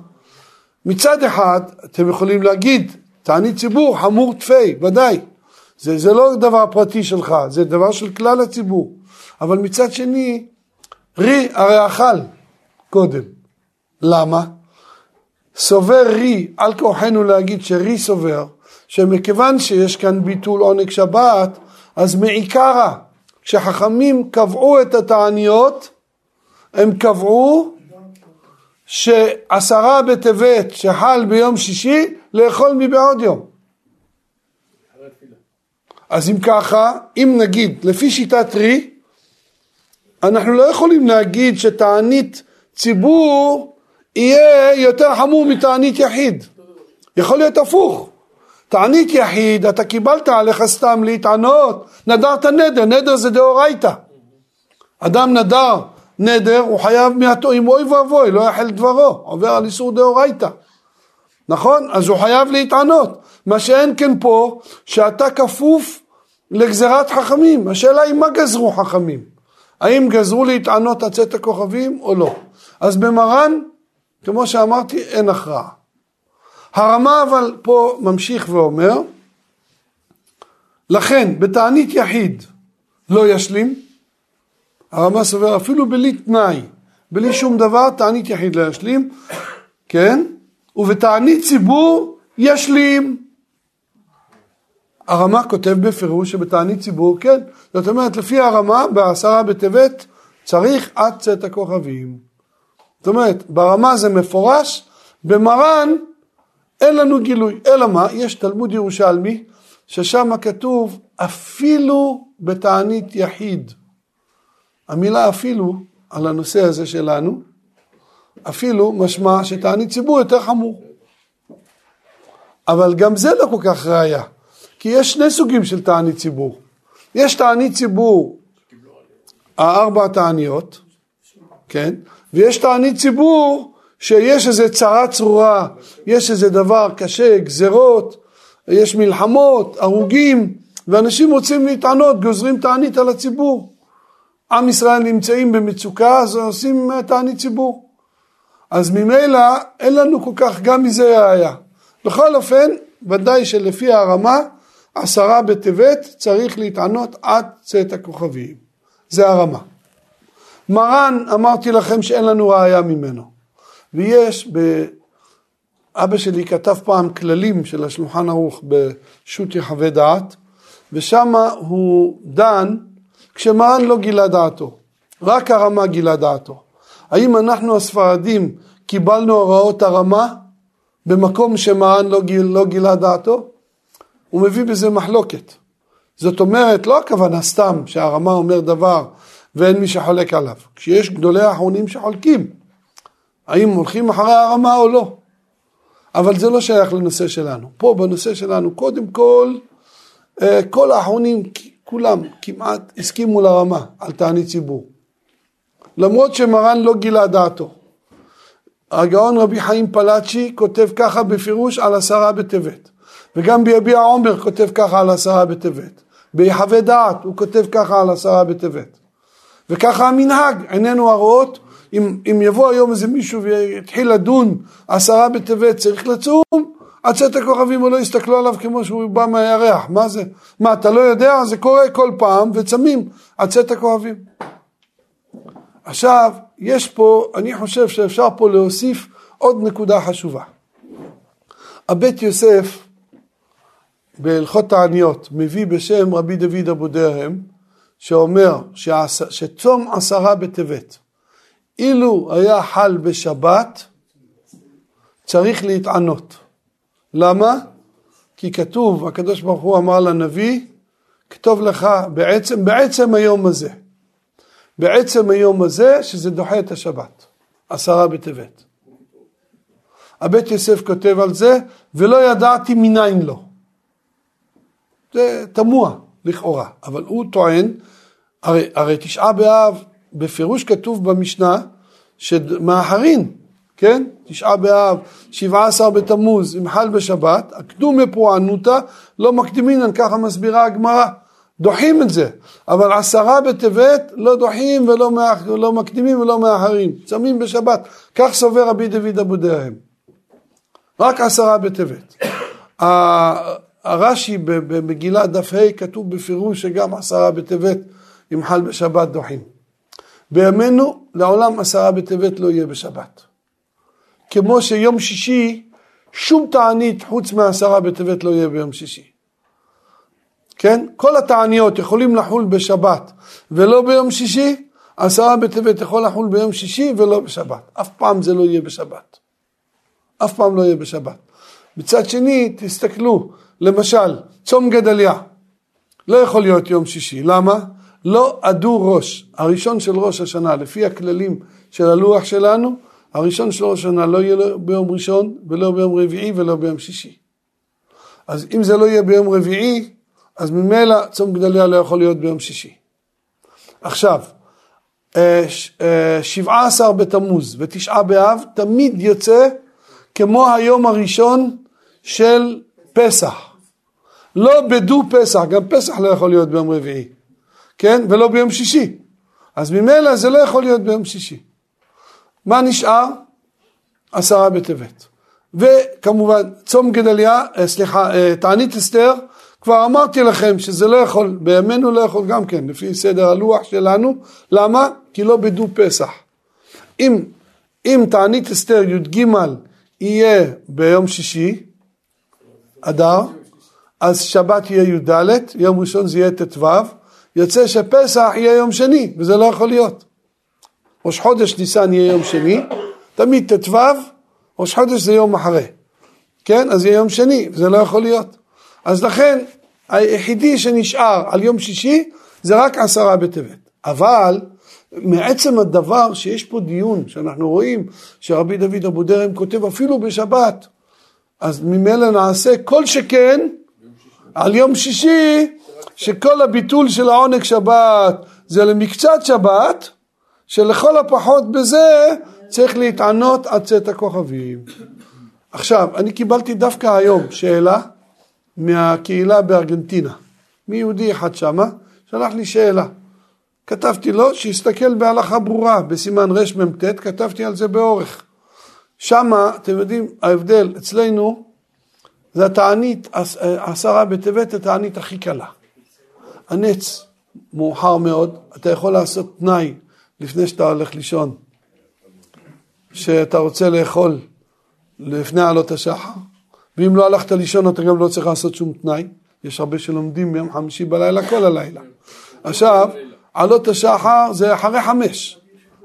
מצד אחד, אתם יכולים להגיד, תענית ציבור, חמור תפי, ודאי. זה, זה לא דבר פרטי שלך, זה דבר של כלל הציבור. אבל מצד שני, רי הרי אכל קודם. למה? סובר רי, על כורחנו להגיד שרי סובר, שמכיוון שיש כאן ביטול עונג שבת, אז מעיקרא, כשחכמים קבעו את התעניות, הם קבעו שעשרה בטבת שחל ביום שישי, לאכול מבעוד יום. אז אם ככה, אם נגיד, לפי שיטת רי, אנחנו לא יכולים להגיד שתענית ציבור יהיה יותר חמור מתענית יחיד. יכול להיות הפוך. תענית יחיד, אתה קיבלת עליך סתם להתענות, נדרת נדר, נדר זה דאורייתא. אדם נדר נדר, הוא חייב מעטו, אם אוי ואבוי, לא יחל דברו, עובר על איסור דאורייתא. נכון? אז הוא חייב להתענות. מה שאין כן פה, שאתה כפוף לגזירת חכמים. השאלה היא מה גזרו חכמים? האם גזרו להתענות עצת הכוכבים או לא? אז במרן, כמו שאמרתי, אין הכרעה. הרמה אבל פה ממשיך ואומר, לכן בתענית יחיד לא ישלים, הרמה סובר אפילו בלי תנאי, בלי שום דבר, תענית יחיד לא ישלים, כן? ובתענית ציבור ישלים. הרמה כותב בפירוש שבתענית ציבור כן, זאת אומרת לפי הרמה בעשרה בטבת צריך עד צאת הכוכבים. זאת אומרת ברמה זה מפורש, במרן אין לנו גילוי, אלא מה? יש תלמוד ירושלמי ששם כתוב אפילו בתענית יחיד. המילה אפילו על הנושא הזה שלנו, אפילו משמע שתענית ציבור יותר חמור. אבל גם זה לא כל כך ראיה, כי יש שני סוגים של תענית ציבור. יש תענית ציבור, הארבע תעניות, כן, ויש תענית ציבור שיש איזה צרה צרורה, יש איזה דבר קשה, גזרות, יש מלחמות, הרוגים, ואנשים רוצים להתענות, גוזרים תענית על הציבור. עם ישראל נמצאים במצוקה, אז עושים תענית ציבור. אז ממילא אין לנו כל כך גם מזה ראייה. בכל אופן, ודאי שלפי הרמה, עשרה בטבת צריך להתענות עד צאת הכוכבים. זה הרמה. מרן, אמרתי לכם שאין לנו ראייה ממנו. ויש, ב... אבא שלי כתב פעם כללים של השולחן ערוך בשו"ת יחווה דעת, ושם הוא דן כשמרן לא גילה דעתו, רק הרמה גילה דעתו. האם אנחנו הספרדים קיבלנו הוראות הרמה במקום שמרן לא, גיל, לא גילה דעתו? הוא מביא בזה מחלוקת. זאת אומרת, לא הכוונה סתם שהרמה אומר דבר ואין מי שחולק עליו. כשיש גדולי האחרונים שחולקים, האם הולכים אחרי הרמה או לא. אבל זה לא שייך לנושא שלנו. פה בנושא שלנו, קודם כל, אה, כל האחרונים, כולם כמעט הסכימו לרמה על תענית ציבור. למרות שמרן לא גילה דעתו. הגאון רבי חיים פלאצ'י כותב ככה בפירוש על עשרה בטבת. וגם ביביע עומר כותב ככה על עשרה בטבת. ביחווה דעת הוא כותב ככה על עשרה בטבת. וככה המנהג, עינינו הרואות, אם, אם יבוא היום איזה מישהו ויתחיל לדון עשרה בטבת צריך לצום, עד צאת הכוכבים ולא יסתכלו עליו כמו שהוא בא מהירח, מה זה? מה אתה לא יודע? זה קורה כל פעם וצמים עד צאת הכוכבים. עכשיו, יש פה, אני חושב שאפשר פה להוסיף עוד נקודה חשובה. הבית יוסף בהלכות תעניות מביא בשם רבי דוד אבו דרהם שאומר שצום עשרה בטבת אילו היה חל בשבת צריך להתענות. למה? כי כתוב, הקדוש ברוך הוא אמר לנביא, כתוב לך בעצם, בעצם היום הזה, בעצם היום הזה שזה דוחה את השבת, עשרה בטבת. הבית יוסף כותב על זה, ולא ידעתי מניין לו. זה תמוה לכאורה, אבל הוא טוען, הרי, הרי תשעה באב בפירוש כתוב במשנה שמאחרין, כן? תשעה באב, שבעה עשר בתמוז, אם חל בשבת, הקדומי פורענותא לא מקדימינן, ככה מסבירה הגמרא. דוחים את זה, אבל עשרה בטבת לא דוחים ולא מאח, לא מקדימים ולא מאחרים, צמים בשבת, כך סובר רבי דוד אבו דרהם. רק עשרה בטבת. הרש"י במגילה דף ה' כתוב בפירוש שגם עשרה בטבת אם חל בשבת דוחים. בימינו לעולם עשרה בטבת לא יהיה בשבת. כמו שיום שישי שום תענית חוץ מעשרה בטבת לא יהיה ביום שישי. כן? כל התעניות יכולים לחול בשבת ולא ביום שישי, עשרה בטבת יכול לחול ביום שישי ולא בשבת. אף פעם זה לא יהיה בשבת. אף פעם לא יהיה בשבת. מצד שני, תסתכלו, למשל, צום גדליה, לא יכול להיות יום שישי, למה? לא עדו ראש, הראשון של ראש השנה, לפי הכללים של הלוח שלנו, הראשון של ראש השנה לא יהיה ביום ראשון ולא ביום רביעי ולא ביום שישי. אז אם זה לא יהיה ביום רביעי, אז ממילא צום גדליה לא יכול להיות ביום שישי. עכשיו, אה, אה, שבעה עשר בתמוז ותשעה באב תמיד יוצא כמו היום הראשון של פסח. לא בדו פסח, גם פסח לא יכול להיות ביום רביעי, כן? ולא ביום שישי. אז ממילא זה לא יכול להיות ביום שישי. מה נשאר? עשרה בטבת. וכמובן צום גדליה, אה, סליחה, אה, תענית אסתר, כבר אמרתי לכם שזה לא יכול, בימינו לא יכול גם כן, לפי סדר הלוח שלנו, למה? כי לא בדו פסח. אם, אם תענית אסתר י"ג יהיה ביום שישי, אדר, אז שבת יהיה י"ד, יום ראשון זה יהיה ט"ו, יוצא שפסח יהיה יום שני, וזה לא יכול להיות. ראש חודש ניסן יהיה יום שני, תמיד ט"ו, ראש חודש זה יום אחרי, כן? אז יהיה יום שני, וזה לא יכול להיות. אז לכן, היחידי שנשאר על יום שישי זה רק עשרה בטבת. אבל מעצם הדבר שיש פה דיון, שאנחנו רואים שרבי דוד אבו דרם כותב אפילו בשבת, אז ממילא נעשה כל שכן על יום שישי, שכל הביטול של העונג שבת זה למקצת שבת, שלכל הפחות בזה צריך להתענות עד צאת הכוכבים. עכשיו, אני קיבלתי דווקא היום שאלה מהקהילה בארגנטינה, מיהודי אחד שמה, שלח לי שאלה. כתבתי לו שיסתכל בהלכה ברורה, בסימן רמ"ט, כתבתי על זה באורך. שמה, אתם יודעים, ההבדל אצלנו זה התענית, עשרה בטבת, התענית הכי קלה. הנץ מאוחר מאוד, אתה יכול לעשות תנאי לפני שאתה הולך לישון, שאתה רוצה לאכול לפני עלות השחר, ואם לא הלכת לישון אתה גם לא צריך לעשות שום תנאי, יש הרבה שלומדים מיום חמישי בלילה כל הלילה. עכשיו, עלות השחר זה אחרי חמש,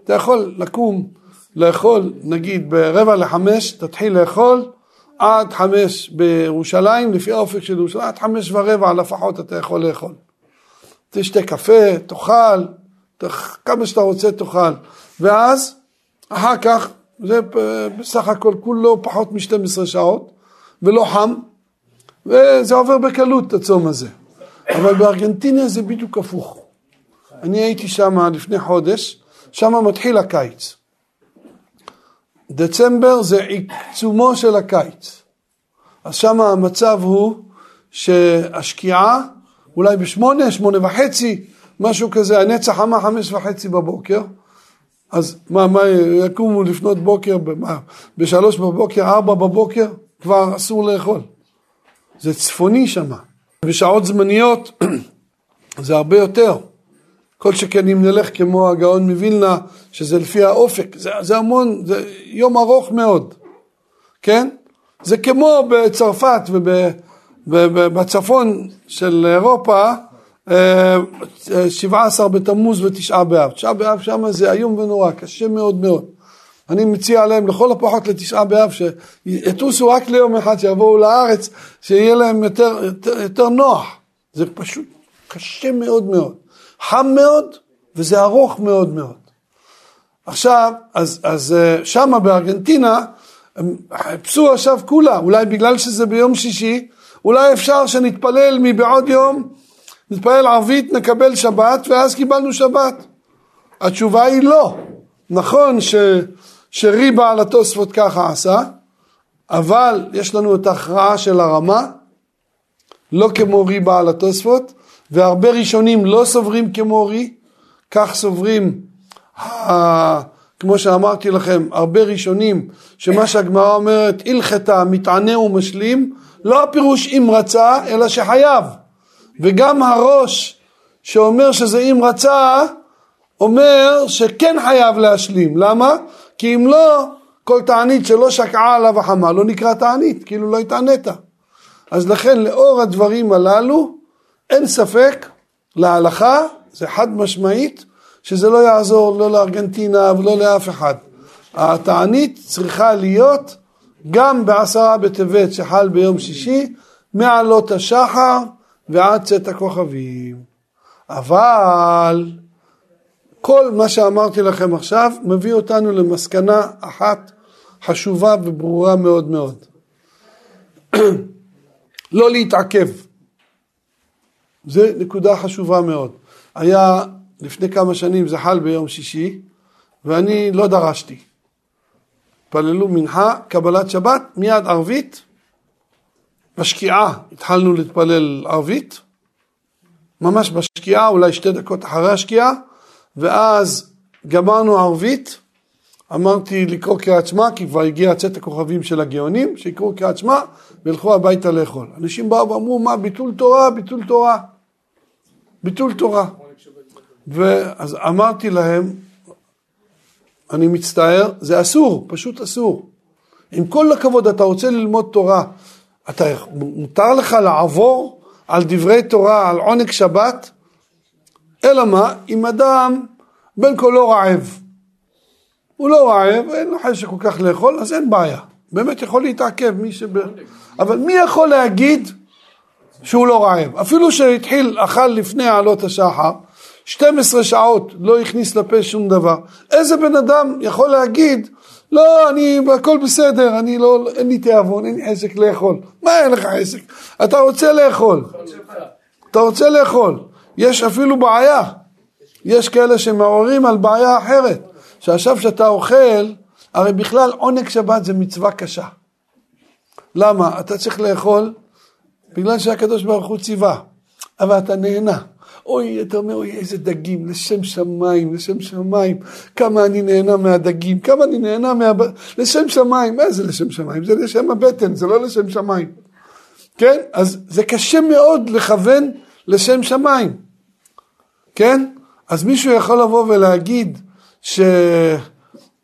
אתה יכול לקום לאכול נגיד ברבע לחמש, תתחיל לאכול עד חמש בירושלים, לפי האופק של ירושלים, עד חמש ורבע לפחות אתה יכול לאכול. תשתה קפה, תאכל, כמה שאתה רוצה תאכל, ואז אחר כך זה בסך הכל כולו פחות מ-12 שעות ולא חם וזה עובר בקלות הצום הזה. אבל בארגנטינה זה בדיוק הפוך. אני הייתי שם לפני חודש שם מתחיל הקיץ דצמבר זה עיצומו של הקיץ אז שם המצב הוא שהשקיעה אולי בשמונה, שמונה וחצי, משהו כזה, הנצח חמה חמש וחצי בבוקר, אז מה, מה, יקומו לפנות בוקר, מה, בשלוש בבוקר, ארבע בבוקר, כבר אסור לאכול. זה צפוני שמה. בשעות זמניות *clears throat* זה הרבה יותר. כל שכן אם נלך כמו הגאון מווילנה, שזה לפי האופק, זה, זה המון, זה יום ארוך מאוד, כן? זה כמו בצרפת ובצפון של אירופה, 17 בתמוז ותשעה באב. תשעה באב שם זה איום ונורא, קשה מאוד מאוד. אני מציע להם לכל הפחות לתשעה באב שיטוסו רק ליום אחד, שיבואו לארץ, שיהיה להם יותר, יותר, יותר נוח. זה פשוט קשה מאוד מאוד. חם מאוד וזה ארוך מאוד מאוד. עכשיו, אז, אז אה, שמה בארגנטינה, חיפשו עכשיו כולה, אולי בגלל שזה ביום שישי, אולי אפשר שנתפלל מבעוד יום נתפלל ערבית, נקבל שבת, ואז קיבלנו שבת. התשובה היא לא. נכון ש, שריבה על התוספות ככה עשה, אבל יש לנו את ההכרעה של הרמה, לא כמו ריבה על התוספות, והרבה ראשונים לא סוברים כמו רי, כך סוברים, כמו שאמרתי לכם, הרבה ראשונים, שמה שהגמרא אומרת, הלכתה מתענה ומשלים, לא הפירוש אם רצה, אלא שחייב. וגם הראש שאומר שזה אם רצה, אומר שכן חייב להשלים. למה? כי אם לא, כל תענית שלא שקעה עליו החמה לא נקרא תענית, כאילו לא התענית. אז לכן לאור הדברים הללו, אין ספק להלכה, זה חד משמעית, שזה לא יעזור לא לארגנטינה ולא לאף אחד. התענית צריכה להיות גם בעשרה בטבת שחל ביום שישי, מעלות השחר ועד צאת הכוכבים. אבל כל מה שאמרתי לכם עכשיו מביא אותנו למסקנה אחת חשובה וברורה מאוד מאוד. *clears throat* לא להתעכב. זה נקודה חשובה מאוד. היה לפני כמה שנים זה חל ביום שישי ואני לא דרשתי. התפללו מנחה, קבלת שבת, מיד ערבית, בשקיעה התחלנו להתפלל ערבית, ממש בשקיעה, אולי שתי דקות אחרי השקיעה, ואז גמרנו ערבית, אמרתי לקרוא קריאת שמע, כי כבר הגיע צאת הכוכבים של הגאונים, שיקראו קריאת שמע וילכו הביתה לאכול. אנשים באו ואמרו, מה, ביטול תורה, ביטול תורה, ביטול תורה. ואז אמרתי להם, אני מצטער, זה אסור, פשוט אסור. עם כל הכבוד, אתה רוצה ללמוד תורה, אתה, מותר לך לעבור על דברי תורה, על עונג שבת, אלא מה, אם אדם בין כה לא רעב, הוא לא רעב, אין לו חשק כל כך לאכול, אז אין בעיה. באמת יכול להתעכב מי שב... אבל מי יכול להגיד שהוא לא רעב? אפילו שהתחיל, אכל לפני עלות השחר, 12 שעות לא הכניס לפה שום דבר. איזה בן אדם יכול להגיד לא, אני, הכל בסדר, אני לא, אין לי תיאבון, אין לי חשק לאכול. מה אין לך חשק? אתה רוצה לאכול. אתה רוצה לאכול. יש אפילו בעיה. יש כאלה שמעוררים על בעיה אחרת. שעכשיו שאתה אוכל, הרי בכלל עונג שבת זה מצווה קשה. למה? אתה צריך לאכול בגלל שהקדוש ברוך הוא ציווה, אבל אתה נהנה. אוי, אתה אומר, אוי, איזה דגים, לשם שמיים, לשם שמיים, כמה אני נהנה מהדגים, כמה אני נהנה מה... לשם שמיים, מה זה לשם שמיים? זה לשם הבטן, זה לא לשם שמיים. כן? אז זה קשה מאוד לכוון לשם שמיים. כן? אז מישהו יכול לבוא ולהגיד ש...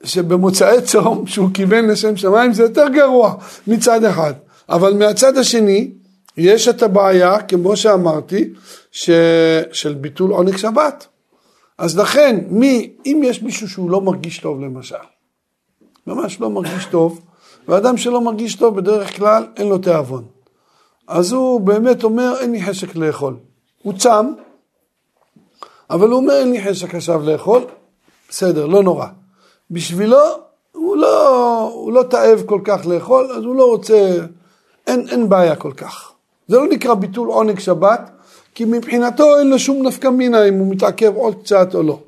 שבמוצאי צום שהוא כיוון לשם שמיים זה יותר גרוע מצד אחד, אבל מהצד השני יש את הבעיה, כמו שאמרתי, ש... של ביטול עונג שבת. אז לכן, מי, אם יש מישהו שהוא לא מרגיש טוב למשל, ממש לא מרגיש טוב, ואדם שלא מרגיש טוב בדרך כלל אין לו תיאבון. אז הוא באמת אומר אין לי חשק לאכול. הוא צם, אבל הוא אומר אין לי חשק עכשיו לאכול, בסדר, לא נורא. בשבילו הוא לא, הוא לא תאב כל כך לאכול, אז הוא לא רוצה, אין, אין בעיה כל כך. זה לא נקרא ביטול עונג שבת, כי מבחינתו אין לו שום נפקא מינה אם הוא מתעכב עוד קצת או לא.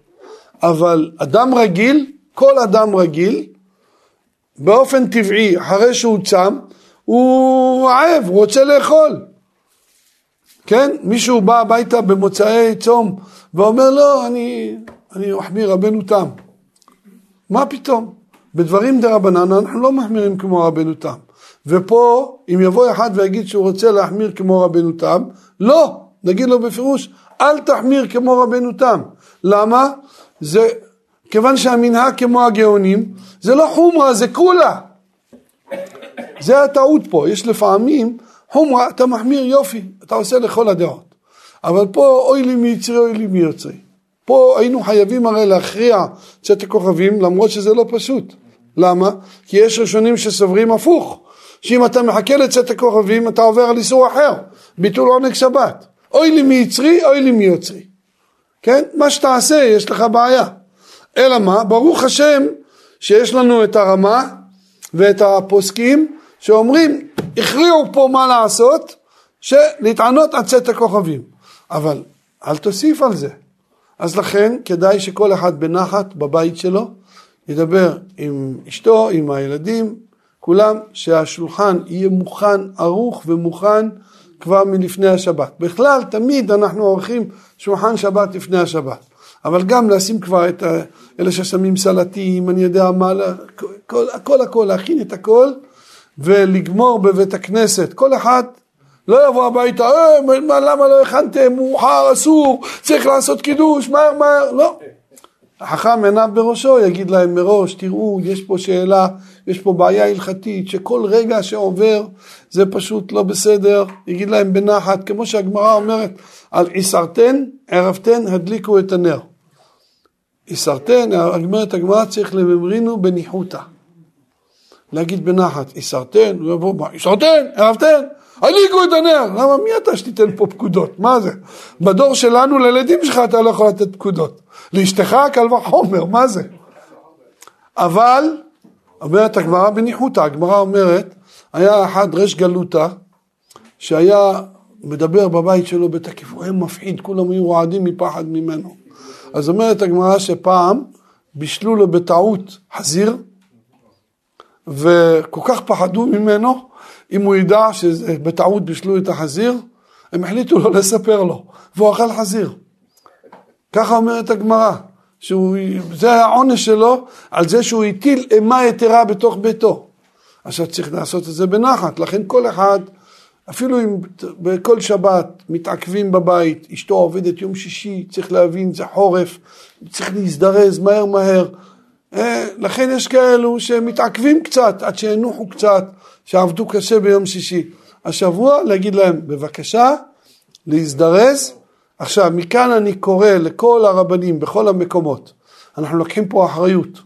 אבל אדם רגיל, כל אדם רגיל, באופן טבעי, אחרי שהוא צם, הוא רעב, הוא רוצה לאכול. כן? מישהו בא הביתה במוצאי צום ואומר לא, אני, אני מחמיר רבנו תם. מה פתאום? בדברים דה רבנן אנחנו לא מחמירים כמו רבנו תם. ופה, אם יבוא אחד ויגיד שהוא רוצה להחמיר כמו רבנו תם, לא, נגיד לו בפירוש, אל תחמיר כמו רבנו תם. למה? זה, כיוון שהמנהג כמו הגאונים, זה לא חומרה, זה כולה. זה הטעות פה, יש לפעמים חומרה, אתה מחמיר יופי, אתה עושה לכל הדעות. אבל פה אוי לי מיצרי אוי לי מיוצרי. פה היינו חייבים הרי להכריע צאת הכוכבים למרות שזה לא פשוט. למה? כי יש ראשונים שסוברים הפוך, שאם אתה מחכה לצאת הכוכבים אתה עובר על איסור אחר, ביטול עונג שבת. אוי לי מיצרי אוי לי מיוצרי. כן? מה שתעשה יש לך בעיה. אלא מה? ברוך השם שיש לנו את הרמה ואת הפוסקים שאומרים הכריעו פה מה לעשות שלהתענות עד צאת הכוכבים אבל אל תוסיף על זה אז לכן כדאי שכל אחד בנחת בבית שלו ידבר עם אשתו, עם הילדים, כולם, שהשולחן יהיה מוכן, ערוך ומוכן כבר מלפני השבת. בכלל, תמיד אנחנו עורכים שולחן שבת לפני השבת. אבל גם לשים כבר את אלה ששמים סלטים, אני יודע מה, הכל, הכל, הכל, להכין את הכל ולגמור בבית הכנסת. כל אחד לא יבוא הביתה, אה, מה, למה לא הכנתם, מאוחר, אסור, צריך לעשות קידוש, מהר מהר, לא. החכם עיניו בראשו יגיד להם מראש, תראו, יש פה שאלה, יש פה בעיה הלכתית, שכל רגע שעובר זה פשוט לא בסדר, יגיד להם בנחת, כמו שהגמרא אומרת, על עיסרתן, ערבתן, הדליקו את הנר. עיסרתן, אומרת הגמרא, צריך לממרינו בניחותא. להגיד בנחת, עיסרתן, הוא יבוא, עיסרתן, ערבתן, הדליקו את הנר. למה, מי אתה שתיתן פה פקודות? מה זה? בדור שלנו, לילדים שלך אתה לא יכול לתת פקודות. לאשתך קל וחומר, מה זה? אבל, אומרת הגמרא בניחותא, הגמרא אומרת, היה אחד ריש גלותא, שהיה מדבר בבית שלו בתקיף, הוא היה מפחיד, כולם היו רועדים מפחד ממנו. אז אומרת הגמרא שפעם בישלו לו בטעות חזיר, וכל כך פחדו ממנו, אם הוא ידע שבטעות בישלו את החזיר, הם החליטו לא לספר לו, והוא אכל חזיר. ככה אומרת הגמרא, שזה העונש שלו על זה שהוא הטיל אימה יתרה בתוך ביתו. עכשיו צריך לעשות את זה בנחת, לכן כל אחד, אפילו אם בכל שבת מתעכבים בבית, אשתו עובדת יום שישי, צריך להבין, זה חורף, צריך להזדרז מהר מהר. אה, לכן יש כאלו שמתעכבים קצת, עד שינוחו קצת, שעבדו קשה ביום שישי. השבוע להגיד להם, בבקשה, להזדרז. עכשיו, מכאן אני קורא לכל הרבנים בכל המקומות, אנחנו לוקחים פה אחריות.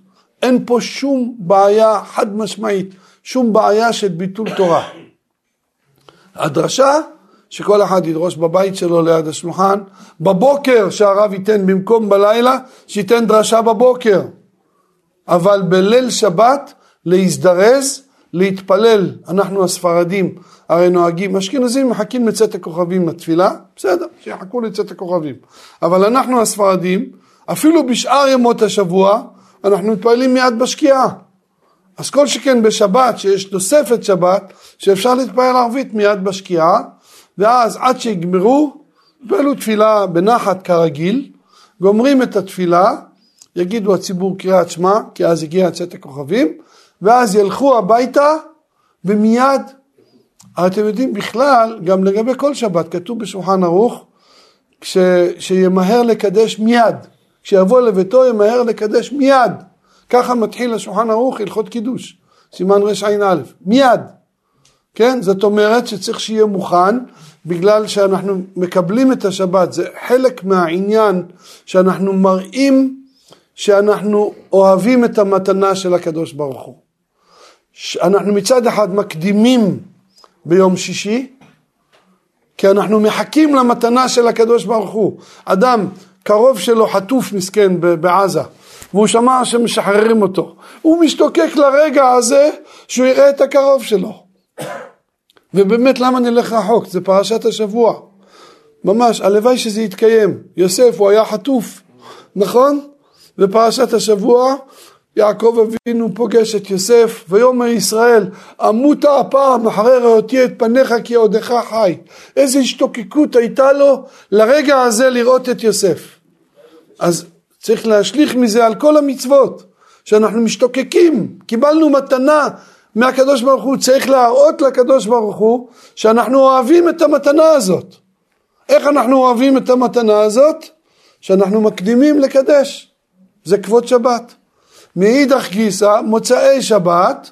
אין פה שום בעיה חד משמעית, שום בעיה של ביטול תורה. הדרשה, שכל אחד ידרוש בבית שלו ליד השולחן, בבוקר שהרב ייתן במקום בלילה, שייתן דרשה בבוקר. אבל בליל שבת להזדרז, להתפלל, אנחנו הספרדים הרי נוהגים, אשכנזים מחכים לצאת הכוכבים לתפילה, בסדר, שיחכו לצאת הכוכבים. אבל אנחנו הספרדים, אפילו בשאר ימות השבוע, אנחנו מתפללים מיד בשקיעה. אז כל שכן בשבת שיש תוספת שבת שאפשר להתפלל ערבית מיד בשקיעה ואז עד שיגמרו יתפללו תפילה בנחת כרגיל גומרים את התפילה יגידו הציבור קריאת שמע כי אז הגיע צאת הכוכבים ואז ילכו הביתה ומיד אתם יודעים בכלל גם לגבי כל שבת כתוב בשולחן ערוך כש, שימהר לקדש מיד. כשיבוא לביתו ימהר לקדש מיד. ככה מתחיל השולחן ערוך הלכות קידוש, סימן רע"א, מיד, כן? זאת אומרת שצריך שיהיה מוכן בגלל שאנחנו מקבלים את השבת, זה חלק מהעניין שאנחנו מראים שאנחנו אוהבים את המתנה של הקדוש ברוך הוא. אנחנו מצד אחד מקדימים ביום שישי, כי אנחנו מחכים למתנה של הקדוש ברוך הוא. אדם קרוב שלו חטוף מסכן בעזה, והוא שמע שמשחררים אותו. הוא משתוקק לרגע הזה שהוא יראה את הקרוב שלו. ובאמת למה נלך רחוק? זה פרשת השבוע. ממש, הלוואי שזה יתקיים. יוסף הוא היה חטוף, נכון? בפרשת השבוע יעקב אבינו פוגש את יוסף ויאמר ישראל אמותה הפעם אחרי ראותי את פניך כי עודך חי איזה השתוקקות הייתה לו לרגע הזה לראות את יוסף אז צריך להשליך מזה על כל המצוות, שאנחנו משתוקקים, קיבלנו מתנה מהקדוש ברוך הוא, צריך להראות לקדוש ברוך הוא שאנחנו אוהבים את המתנה הזאת. איך אנחנו אוהבים את המתנה הזאת? שאנחנו מקדימים לקדש, זה כבוד שבת. מאידך גיסא, מוצאי שבת,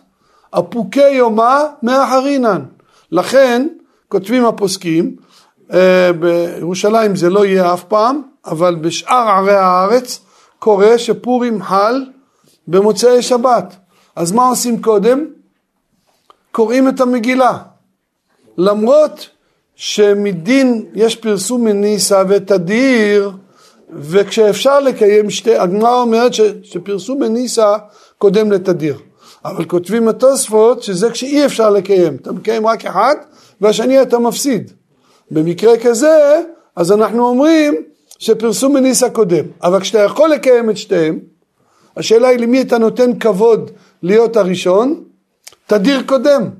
אפוקי יומה מאחרינן. לכן, כותבים הפוסקים, אה, בירושלים זה לא יהיה אף פעם, אבל בשאר ערי הארץ קורה שפורים חל במוצאי שבת. אז מה עושים קודם? קוראים את המגילה. למרות שמדין יש פרסום מניסה ותדיר, וכשאפשר לקיים שתי, הגמרא אומרת ש, שפרסום מניסה קודם לתדיר. אבל כותבים התוספות שזה כשאי אפשר לקיים, אתה מקיים רק אחד והשני אתה מפסיד. במקרה כזה, אז אנחנו אומרים שפרסום מניסה קודם, אבל כשאתה יכול לקיים את שתיהם, השאלה היא למי אתה נותן כבוד להיות הראשון, תדיר קודם.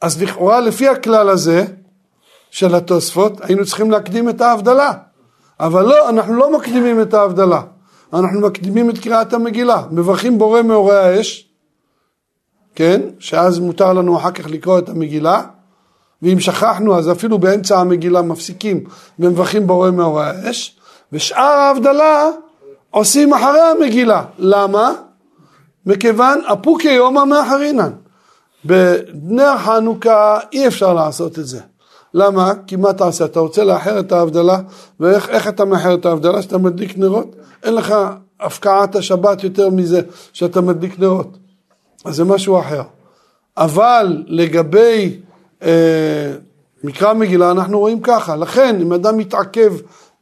אז לכאורה לפי הכלל הזה של התוספות, היינו צריכים להקדים את ההבדלה. אבל לא, אנחנו לא מקדימים את ההבדלה, אנחנו מקדימים את קריאת המגילה, מברכים בורא מאורי האש, כן, שאז מותר לנו אחר כך לקרוא את המגילה, ואם שכחנו אז אפילו באמצע המגילה מפסיקים ומברכים בורא מאורי האש, ושאר ההבדלה עושים אחרי המגילה. למה? מכיוון אפוקי יומא מאחרינן. בנר חנוכה אי אפשר לעשות את זה. למה? כי מה תעשה? אתה רוצה לאחר את ההבדלה, ואיך אתה מאחר את ההבדלה? שאתה מדליק נרות? אין לך הפקעת השבת יותר מזה שאתה מדליק נרות. אז זה משהו אחר. אבל לגבי אה, מקרא מגילה אנחנו רואים ככה, לכן אם אדם מתעכב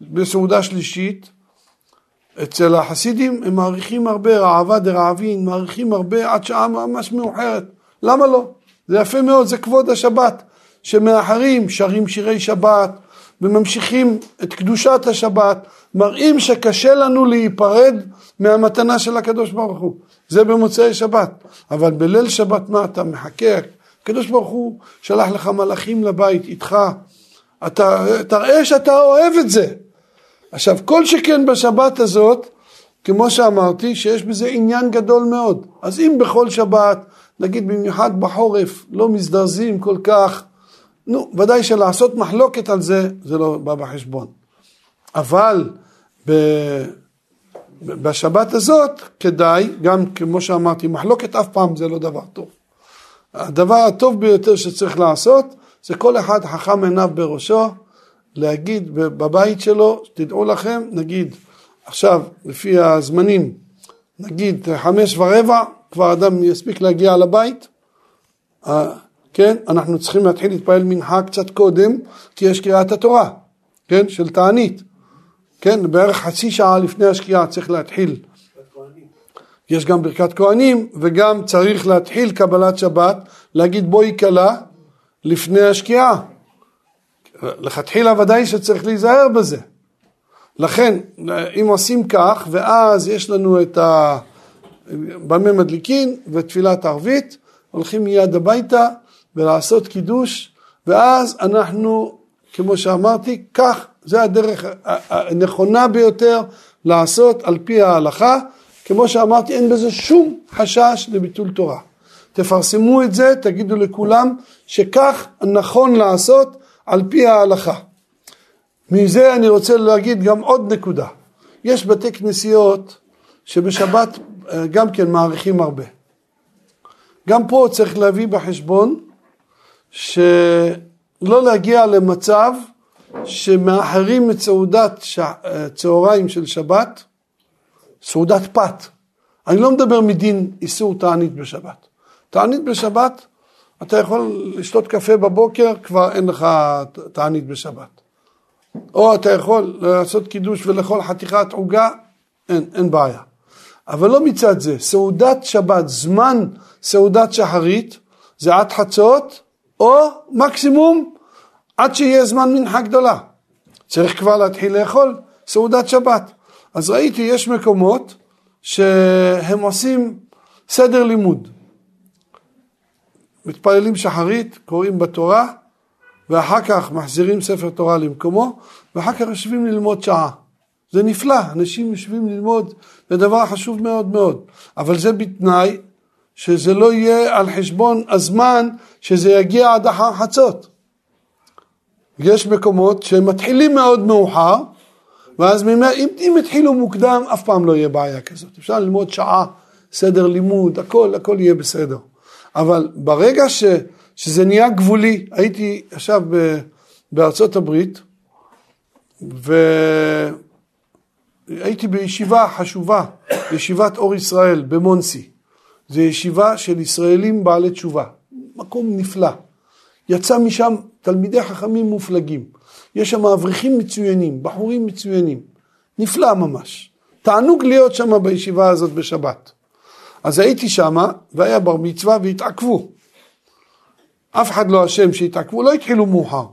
בסעודה שלישית, אצל החסידים הם מעריכים הרבה, רעבה דרעבין, מעריכים הרבה עד שעה ממש מאוחרת. למה לא? זה יפה מאוד, זה כבוד השבת, שמאחרים, שרים שירי שבת, וממשיכים את קדושת השבת, מראים שקשה לנו להיפרד מהמתנה של הקדוש ברוך הוא. זה במוצאי שבת. אבל בליל שבת מה אתה מחכה? הקדוש ברוך הוא שלח לך מלאכים לבית איתך. אתה תראה שאתה אוהב את זה. עכשיו, כל שכן בשבת הזאת, כמו שאמרתי, שיש בזה עניין גדול מאוד. אז אם בכל שבת, נגיד במיוחד בחורף, לא מזדרזים כל כך, נו, ודאי שלעשות מחלוקת על זה, זה לא בא בחשבון. אבל ב... בשבת הזאת כדאי, גם כמו שאמרתי, מחלוקת אף פעם זה לא דבר טוב. הדבר הטוב ביותר שצריך לעשות, זה כל אחד חכם עיניו בראשו, להגיד בבית שלו, תדעו לכם, נגיד עכשיו לפי הזמנים, נגיד חמש ורבע, כבר אדם יספיק להגיע לבית, כן, אנחנו צריכים להתחיל להתפעל מנחה קצת קודם, כי יש קריאת התורה, כן, של תענית, כן, בערך חצי שעה לפני השקיעה צריך להתחיל. יש גם ברכת כהנים וגם צריך להתחיל קבלת שבת, להגיד בואי כלה לפני השקיעה. לכתחילה ודאי שצריך להיזהר בזה. לכן, אם עושים כך, ואז יש לנו את במה מדליקין ותפילת ערבית, הולכים מיד הביתה ולעשות קידוש, ואז אנחנו, כמו שאמרתי, כך, זה הדרך הנכונה ביותר לעשות על פי ההלכה, כמו שאמרתי, אין בזה שום חשש לביטול תורה. תפרסמו את זה, תגידו לכולם שכך נכון לעשות על פי ההלכה. מזה אני רוצה להגיד גם עוד נקודה. יש בתי כנסיות שבשבת אה, גם כן מעריכים הרבה. גם פה צריך להביא בחשבון שלא להגיע למצב שמאחרים את סעודת ש... צהריים של שבת, סעודת פת. אני לא מדבר מדין איסור תענית בשבת. תענית בשבת, אתה יכול לשתות קפה בבוקר, כבר אין לך תענית בשבת. או אתה יכול לעשות קידוש ולאכול חתיכת עוגה, אין, אין בעיה. אבל לא מצד זה, סעודת שבת, זמן סעודת שחרית, זה עד חצות, או מקסימום עד שיהיה זמן מנחה גדולה. צריך כבר להתחיל לאכול סעודת שבת. אז ראיתי, יש מקומות שהם עושים סדר לימוד. מתפללים שחרית, קוראים בתורה, ואחר כך מחזירים ספר תורה למקומו, ואחר כך יושבים ללמוד שעה. זה נפלא, אנשים יושבים ללמוד, זה דבר חשוב מאוד מאוד, אבל זה בתנאי שזה לא יהיה על חשבון הזמן שזה יגיע עד אחר חצות. יש מקומות שמתחילים מאוד מאוחר, ואז ממילא, אם, אם התחילו מוקדם, אף פעם לא יהיה בעיה כזאת. אפשר ללמוד שעה, סדר לימוד, הכל, הכל יהיה בסדר. אבל ברגע ש, שזה נהיה גבולי, הייתי עכשיו בארצות הברית, והייתי בישיבה חשובה, ישיבת אור ישראל במונסי. זו ישיבה של ישראלים בעלי תשובה, מקום נפלא. יצא משם תלמידי חכמים מופלגים. יש שם אברכים מצוינים, בחורים מצוינים. נפלא ממש. תענוג להיות שם בישיבה הזאת בשבת. אז הייתי שם, והיה בר מצווה והתעכבו. אף אחד לא אשם שהתעכבו, לא התחילו מאוחר.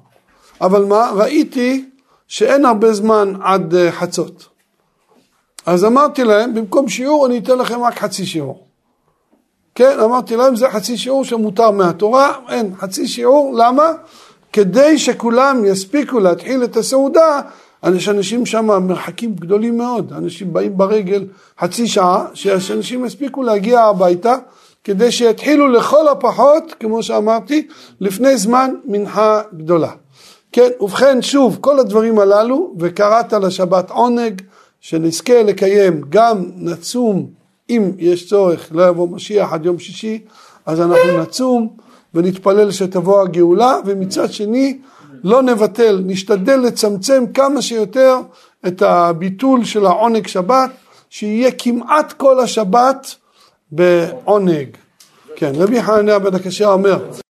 אבל מה, ראיתי שאין הרבה זמן עד אה, חצות. אז אמרתי להם, במקום שיעור אני אתן לכם רק חצי שיעור. כן, אמרתי להם, זה חצי שיעור שמותר מהתורה, אין, חצי שיעור, למה? כדי שכולם יספיקו להתחיל את הסעודה, יש אנשים שם מרחקים גדולים מאוד, אנשים באים ברגל חצי שעה, שאנשים יספיקו להגיע הביתה, כדי שיתחילו לכל הפחות, כמו שאמרתי, לפני זמן מנחה גדולה. כן, ובכן שוב, כל הדברים הללו, וקראת לשבת עונג, שנזכה לקיים גם נצום, אם יש צורך, לא יבוא משיח עד יום שישי, אז אנחנו נצום ונתפלל שתבוא הגאולה, ומצד שני לא נבטל, נשתדל לצמצם כמה שיותר את הביטול של העונג שבת, שיהיה כמעט כל השבת בעונג. כן, רבי חנניה בן הקשה אומר